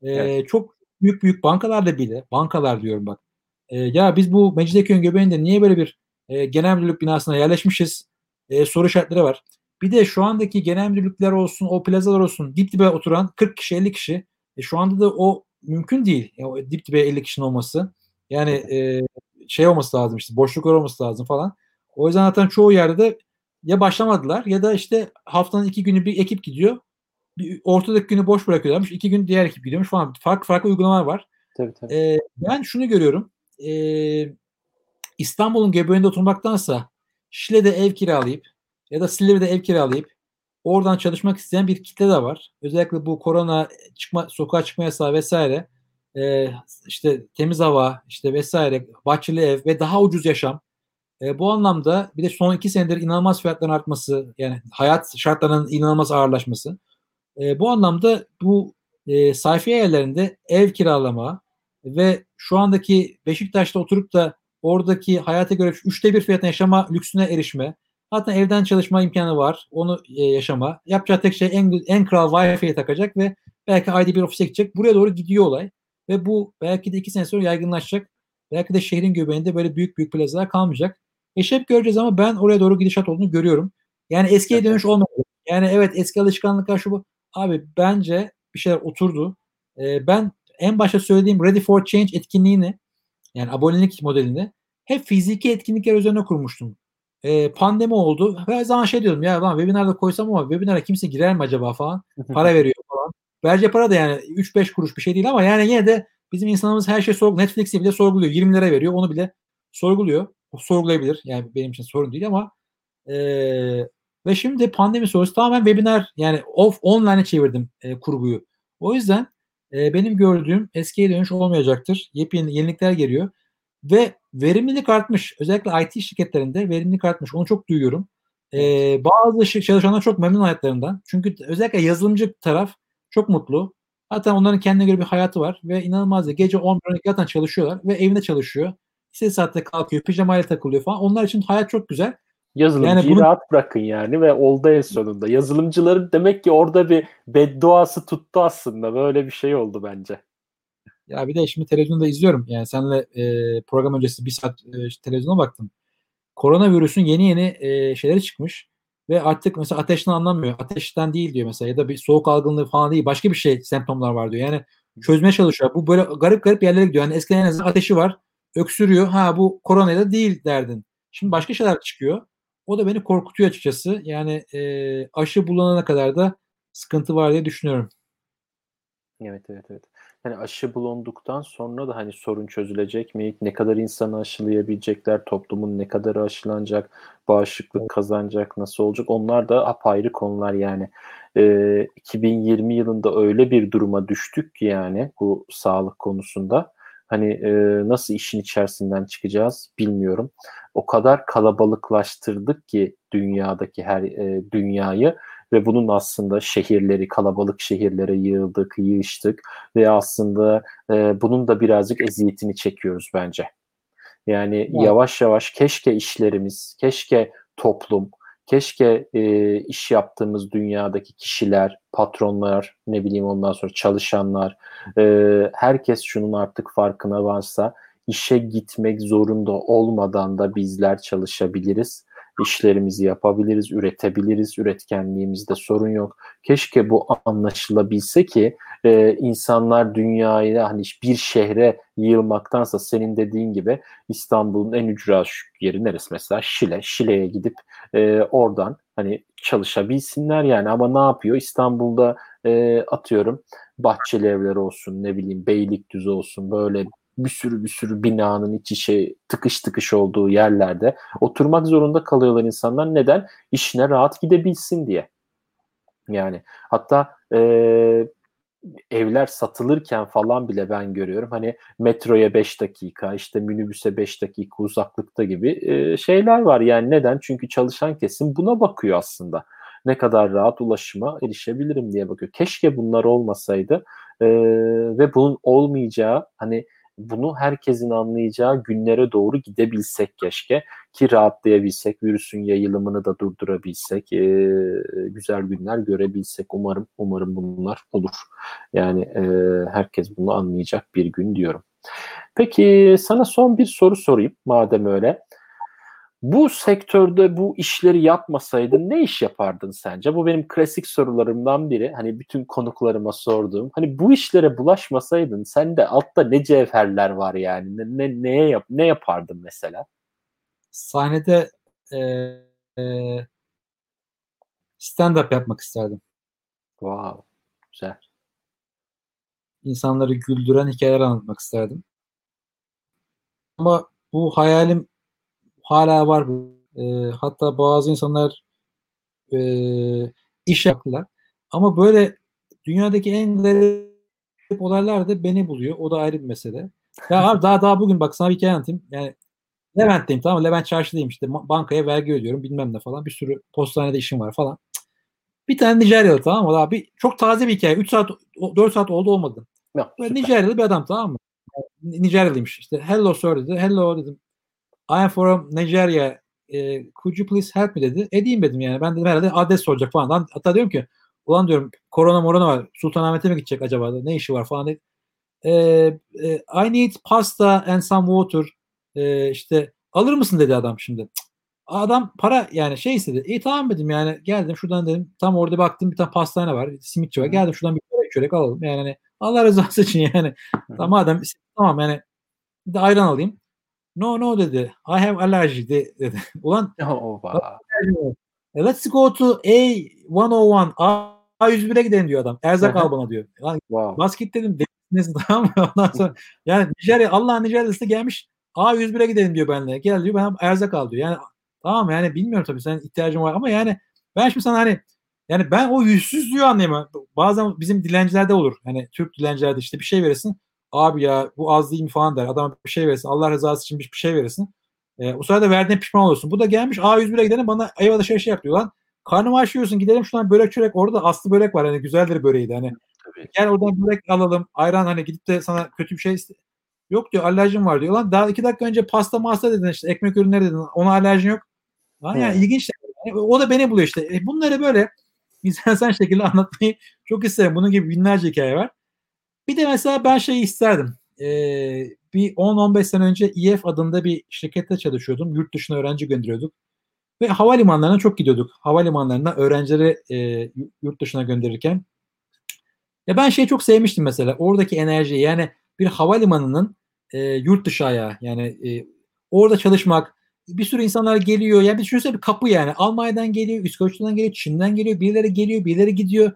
Ee, evet. Çok büyük büyük bankalarda bile, bankalar diyorum bak, e, ya biz bu Mecidiyeköy'ün göbeğinde niye böyle bir e, genel müdürlük binasına yerleşmişiz e, soru işaretleri var. Bir de şu andaki genel müdürlükler olsun, o plazalar olsun dip dibe oturan 40 kişi 50 kişi. E, şu anda da o mümkün değil. Yani dip dibe 50 kişinin olması. Yani e, şey olması lazım işte boşluklar olması lazım falan. O yüzden zaten çoğu yerde de ya başlamadılar ya da işte haftanın iki günü bir ekip gidiyor. Bir ortadaki günü boş bırakıyorlarmış. iki gün diğer ekip gidiyormuş falan. Farklı farklı uygulamalar var. Tabii, tabii. Ee, ben şunu görüyorum e, İstanbul'un göbeğinde oturmaktansa Şile'de ev kiralayıp ya da Silivri'de ev kiralayıp oradan çalışmak isteyen bir kitle de var. Özellikle bu korona çıkma sokağa çıkma yasağı vesaire e, işte temiz hava işte vesaire bahçeli ev ve daha ucuz yaşam. E, bu anlamda bir de son iki senedir inanılmaz fiyatların artması yani hayat şartlarının inanılmaz ağırlaşması. E, bu anlamda bu e, sayfiye yerlerinde ev kiralama, ve şu andaki Beşiktaş'ta oturup da oradaki hayata göre üçte bir fiyatına yaşama lüksüne erişme. Hatta evden çalışma imkanı var. Onu e, yaşama. Yapacağı tek şey en, en kral Wi-Fi'ye takacak ve belki ayda bir ofise gidecek. Buraya doğru gidiyor olay. Ve bu belki de iki sene sonra yaygınlaşacak. Belki de şehrin göbeğinde böyle büyük büyük plazalar kalmayacak. Eşref göreceğiz ama ben oraya doğru gidişat olduğunu görüyorum. Yani eskiye dönüş olmadı. Yani evet eski alışkanlıklar şu bu. Abi bence bir şeyler oturdu. Ee, ben en başta söylediğim Ready for Change etkinliğini yani abonelik modelini hep fiziki etkinlikler üzerine kurmuştum. E, pandemi oldu. Her zaman şey diyordum ya lan webinarda koysam ama webinara kimse girer mi acaba falan. Para veriyor falan. Verce para da yani 3-5 kuruş bir şey değil ama yani yine de bizim insanımız her şey sorguluyor. Netflix'i bile sorguluyor. 20 lira veriyor. Onu bile sorguluyor. O sorgulayabilir. Yani benim için sorun değil ama e, ve şimdi pandemi sonrası tamamen webinar yani off online'e çevirdim e, kurguyu. O yüzden e, benim gördüğüm eskiye dönüş olmayacaktır. Yepyeni yenilikler geliyor. Ve verimlilik artmış. Özellikle IT şirketlerinde verimlilik artmış. Onu çok duyuyorum. Ee, bazı çalışanlar çok memnun hayatlarından. Çünkü özellikle yazılımcı taraf çok mutlu. Hatta onların kendine göre bir hayatı var ve inanılmaz da gece 11 12 zaten çalışıyorlar ve evinde çalışıyor. İstediği saatte kalkıyor, pijamayla takılıyor falan. Onlar için hayat çok güzel. Yazılımcıyı yani bunu... rahat bırakın yani ve oldu en sonunda. Yazılımcıların demek ki orada bir bedduası tuttu aslında. Böyle bir şey oldu bence. Ya bir de şimdi televizyonda izliyorum. Yani senle e, program öncesi bir saat e, televizyona baktım. Koronavirüsün yeni yeni e, şeyleri çıkmış. Ve artık mesela ateşten anlamıyor. Ateşten değil diyor mesela ya da bir soğuk algınlığı falan değil. Başka bir şey semptomlar var diyor. Yani çözmeye çalışıyor. Bu böyle garip garip yerlere gidiyor. Yani eskiden en azından ateşi var. Öksürüyor. Ha bu koronayla değil derdin. Şimdi başka şeyler çıkıyor. O da beni korkutuyor açıkçası. Yani e, aşı bulunana kadar da sıkıntı var diye düşünüyorum. Evet evet evet hani aşı bulunduktan sonra da hani sorun çözülecek mi? Ne kadar insanı aşılayabilecekler? Toplumun ne kadar aşılanacak? Bağışıklık kazanacak? Nasıl olacak? Onlar da apayrı konular yani. Ee, 2020 yılında öyle bir duruma düştük ki yani bu sağlık konusunda. Hani e, nasıl işin içerisinden çıkacağız bilmiyorum. O kadar kalabalıklaştırdık ki dünyadaki her e, dünyayı ve bunun aslında şehirleri, kalabalık şehirlere yığıldık, yığıştık ve aslında e, bunun da birazcık eziyetini çekiyoruz bence. Yani evet. yavaş yavaş keşke işlerimiz, keşke toplum, keşke e, iş yaptığımız dünyadaki kişiler, patronlar, ne bileyim ondan sonra çalışanlar, e, herkes şunun artık farkına varsa işe gitmek zorunda olmadan da bizler çalışabiliriz işlerimizi yapabiliriz, üretebiliriz, üretkenliğimizde sorun yok. Keşke bu anlaşılabilse ki e, insanlar dünyayı hani bir şehre yığılmaktansa senin dediğin gibi İstanbul'un en ücra yeri neresi mesela Şile. Şile'ye gidip e, oradan hani çalışabilsinler yani ama ne yapıyor İstanbul'da e, atıyorum Bahçeli evler olsun ne bileyim Beylikdüzü olsun böyle bir sürü bir sürü binanın içi şey tıkış tıkış olduğu yerlerde oturmak zorunda kalıyorlar insanlar. Neden? İşine rahat gidebilsin diye. Yani hatta e, evler satılırken falan bile ben görüyorum. Hani metroya 5 dakika, işte minibüse 5 dakika uzaklıkta gibi e, şeyler var. Yani neden? Çünkü çalışan kesim buna bakıyor aslında. Ne kadar rahat ulaşıma erişebilirim diye bakıyor. Keşke bunlar olmasaydı e, ve bunun olmayacağı hani bunu herkesin anlayacağı günlere doğru gidebilsek keşke ki rahatlayabilsek, virüsün yayılımını da durdurabilsek, e, güzel günler görebilsek. Umarım umarım bunlar olur. Yani e, herkes bunu anlayacak bir gün diyorum. Peki sana son bir soru sorayım madem öyle. Bu sektörde bu işleri yapmasaydın ne iş yapardın sence? Bu benim klasik sorularımdan biri. Hani bütün konuklarıma sorduğum. Hani bu işlere bulaşmasaydın sende altta ne cevherler var yani? Ne, ne neye yap ne yapardın mesela? Sahnede e, e, stand up yapmak isterdim. Wow. Güzel. İnsanları güldüren hikayeler anlatmak isterdim. Ama bu hayalim hala var. E, hatta bazı insanlar e, iş yaptılar. Ama böyle dünyadaki en garip olaylar da beni buluyor. O da ayrı bir mesele. Ya abi daha daha bugün bak sana bir hikaye anlatayım. Yani Levent'teyim tamam mı? Levent çarşıdayım işte bankaya vergi ödüyorum bilmem ne falan. Bir sürü postanede işim var falan. Bir tane Nijeryalı tamam mı? Abi çok taze bir hikaye. 3 saat 4 saat oldu olmadı. Ya, Nijeryalı bir adam tamam mı? Nijeryalıymış. İşte hello sir dedi. Hello dedim. I am from Nigeria. E, could you please help me dedi. Edeyim dedim yani. Ben dedim herhalde adres soracak falan. Hatta diyorum ki ulan diyorum korona morona var. Sultanahmet'e mi gidecek acaba? Ne işi var falan dedi. E, e, I need pasta and some water. E, işte alır mısın dedi adam şimdi. Adam para yani şey istedi. İyi tamam dedim yani geldim şuradan dedim. Tam orada baktım bir tane pastane var. Simitçi var. Geldim şuradan bir çörek, çörek alalım. Yani hani Allah rızası için yani. tamam madem tamam yani Bir de ayran alayım. No no dedi. I have allergy de, dedi. Ulan Oh, let's go to A101. A101'e gidelim diyor adam. Erzak al bana diyor. Lan wow. basket dedim. Neyse tamam mı? Ondan sonra yani Nijerya Allah Nijerya'sı gelmiş. A101'e gidelim diyor benimle. Gel diyor ben erzak al diyor. Yani tamam yani bilmiyorum tabii senin ihtiyacın var ama yani ben şimdi sana hani yani ben o yüzsüzlüğü anlayamam. Bazen bizim dilencilerde olur. Hani Türk dilencilerde işte bir şey verirsin. Abi ya bu az değil mi falan der. Adam bir şey verirsin. Allah rızası için bir şey verirsin. E, o sırada verdiğine pişman olursun. Bu da gelmiş A101'e gidelim bana eyvallah şey şey yapıyor lan. Karnımı aşıyorsun gidelim şuradan börek çörek. Orada aslı börek var. Hani güzeldir böreği de. Hani Tabii. gel oradan börek alalım. Ayran hani gidip de sana kötü bir şey iste- Yok diyor alerjim var diyor. Lan daha iki dakika önce pasta masa dedin işte ekmek ürünleri dedin. Ona alerjin yok. Lan yani ilginç. Yani o da beni buluyor işte. E, bunları böyle sen şekilde anlatmayı çok isterim. Bunun gibi binlerce hikaye var. Bir de mesela ben şeyi isterdim. Ee, bir 10-15 sene önce EF adında bir şirkette çalışıyordum. Yurt dışına öğrenci gönderiyorduk. Ve havalimanlarına çok gidiyorduk. Havalimanlarına öğrencileri e, yurt dışına gönderirken. Ya ben şeyi çok sevmiştim mesela. Oradaki enerji yani bir havalimanının e, yurt dışı ayağı. Yani e, orada çalışmak, bir sürü insanlar geliyor. Yani bir düşünsene bir kapı yani. Almanya'dan geliyor, İskoçya'dan geliyor, Çin'den geliyor. Birileri geliyor, birileri gidiyor.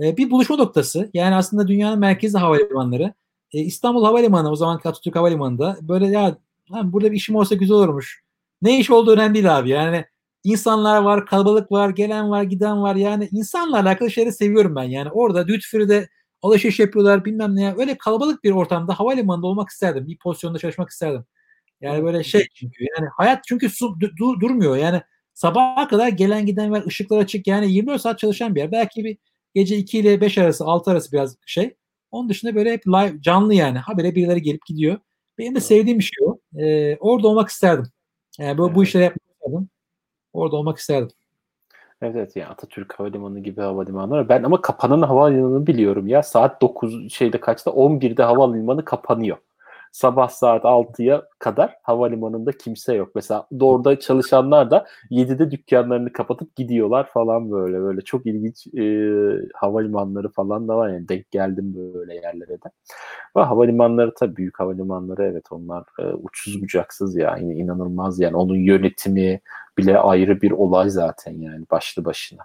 E, bir buluşma noktası. Yani aslında dünyanın merkezi havalimanları. E, İstanbul Havalimanı o zaman Atatürk Havalimanı'nda böyle ya lan burada bir işim olsa güzel olurmuş. Ne iş olduğu önemli değil abi. Yani insanlar var, kalabalık var, gelen var, giden var. Yani insanlarla alakalı şeyleri seviyorum ben. Yani orada duty free'de alışveriş yapıyorlar bilmem ne ya. Öyle kalabalık bir ortamda havalimanında olmak isterdim. Bir pozisyonda çalışmak isterdim. Yani böyle şey çünkü yani hayat çünkü su, du, durmuyor. Yani sabaha kadar gelen giden var, ışıklar açık. Yani 24 saat çalışan bir yer. Belki bir gece 2 ile 5 arası, 6 arası biraz şey. Onun dışında böyle hep live, canlı yani. Habire birileri gelip gidiyor. Benim de sevdiğim bir şey o. Ee, orada olmak isterdim. Yani bu, evet. bu işleri yapmak isterdim. Orada olmak isterdim. Evet, evet yani Atatürk Havalimanı gibi havalimanları. Ben ama kapanan havalimanını biliyorum ya. Saat 9 şeyde kaçta? 11'de havalimanı kapanıyor sabah saat 6'ya kadar havalimanında kimse yok. Mesela orada çalışanlar da 7'de dükkanlarını kapatıp gidiyorlar falan böyle. Böyle çok ilginç e, havalimanları falan da var yani denk geldim böyle yerlere de. Ve havalimanları tabii büyük havalimanları evet onlar e, uçsuz bucaksız yani inanılmaz yani onun yönetimi bile ayrı bir olay zaten yani başlı başına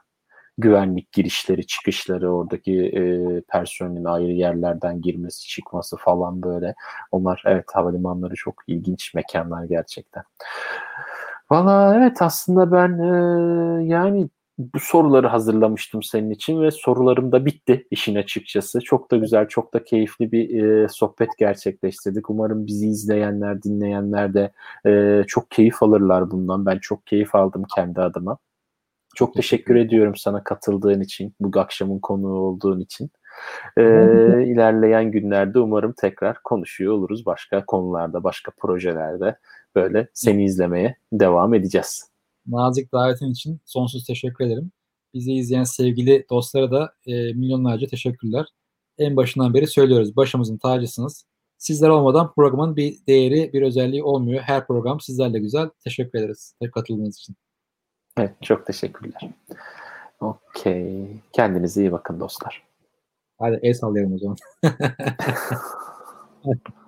güvenlik girişleri, çıkışları, oradaki e, personelin ayrı yerlerden girmesi, çıkması falan böyle. Onlar evet havalimanları çok ilginç mekanlar gerçekten. Valla evet aslında ben e, yani bu soruları hazırlamıştım senin için ve sorularım da bitti işin açıkçası. Çok da güzel, çok da keyifli bir e, sohbet gerçekleştirdik. Umarım bizi izleyenler, dinleyenler de e, çok keyif alırlar bundan. Ben çok keyif aldım kendi adıma. Çok teşekkür ediyorum sana katıldığın için, bu akşamın konuğu olduğun için. Ee, ilerleyen günlerde umarım tekrar konuşuyor oluruz başka konularda, başka projelerde böyle seni izlemeye devam edeceğiz. Nazik davetin için sonsuz teşekkür ederim. Bizi izleyen sevgili dostlara da e, milyonlarca teşekkürler. En başından beri söylüyoruz, başımızın tacısınız. Sizler olmadan programın bir değeri, bir özelliği olmuyor. Her program sizlerle güzel. Teşekkür ederiz katıldığınız için. Evet, çok teşekkürler. Okey. Kendinize iyi bakın dostlar. Hadi el sallayalım o zaman.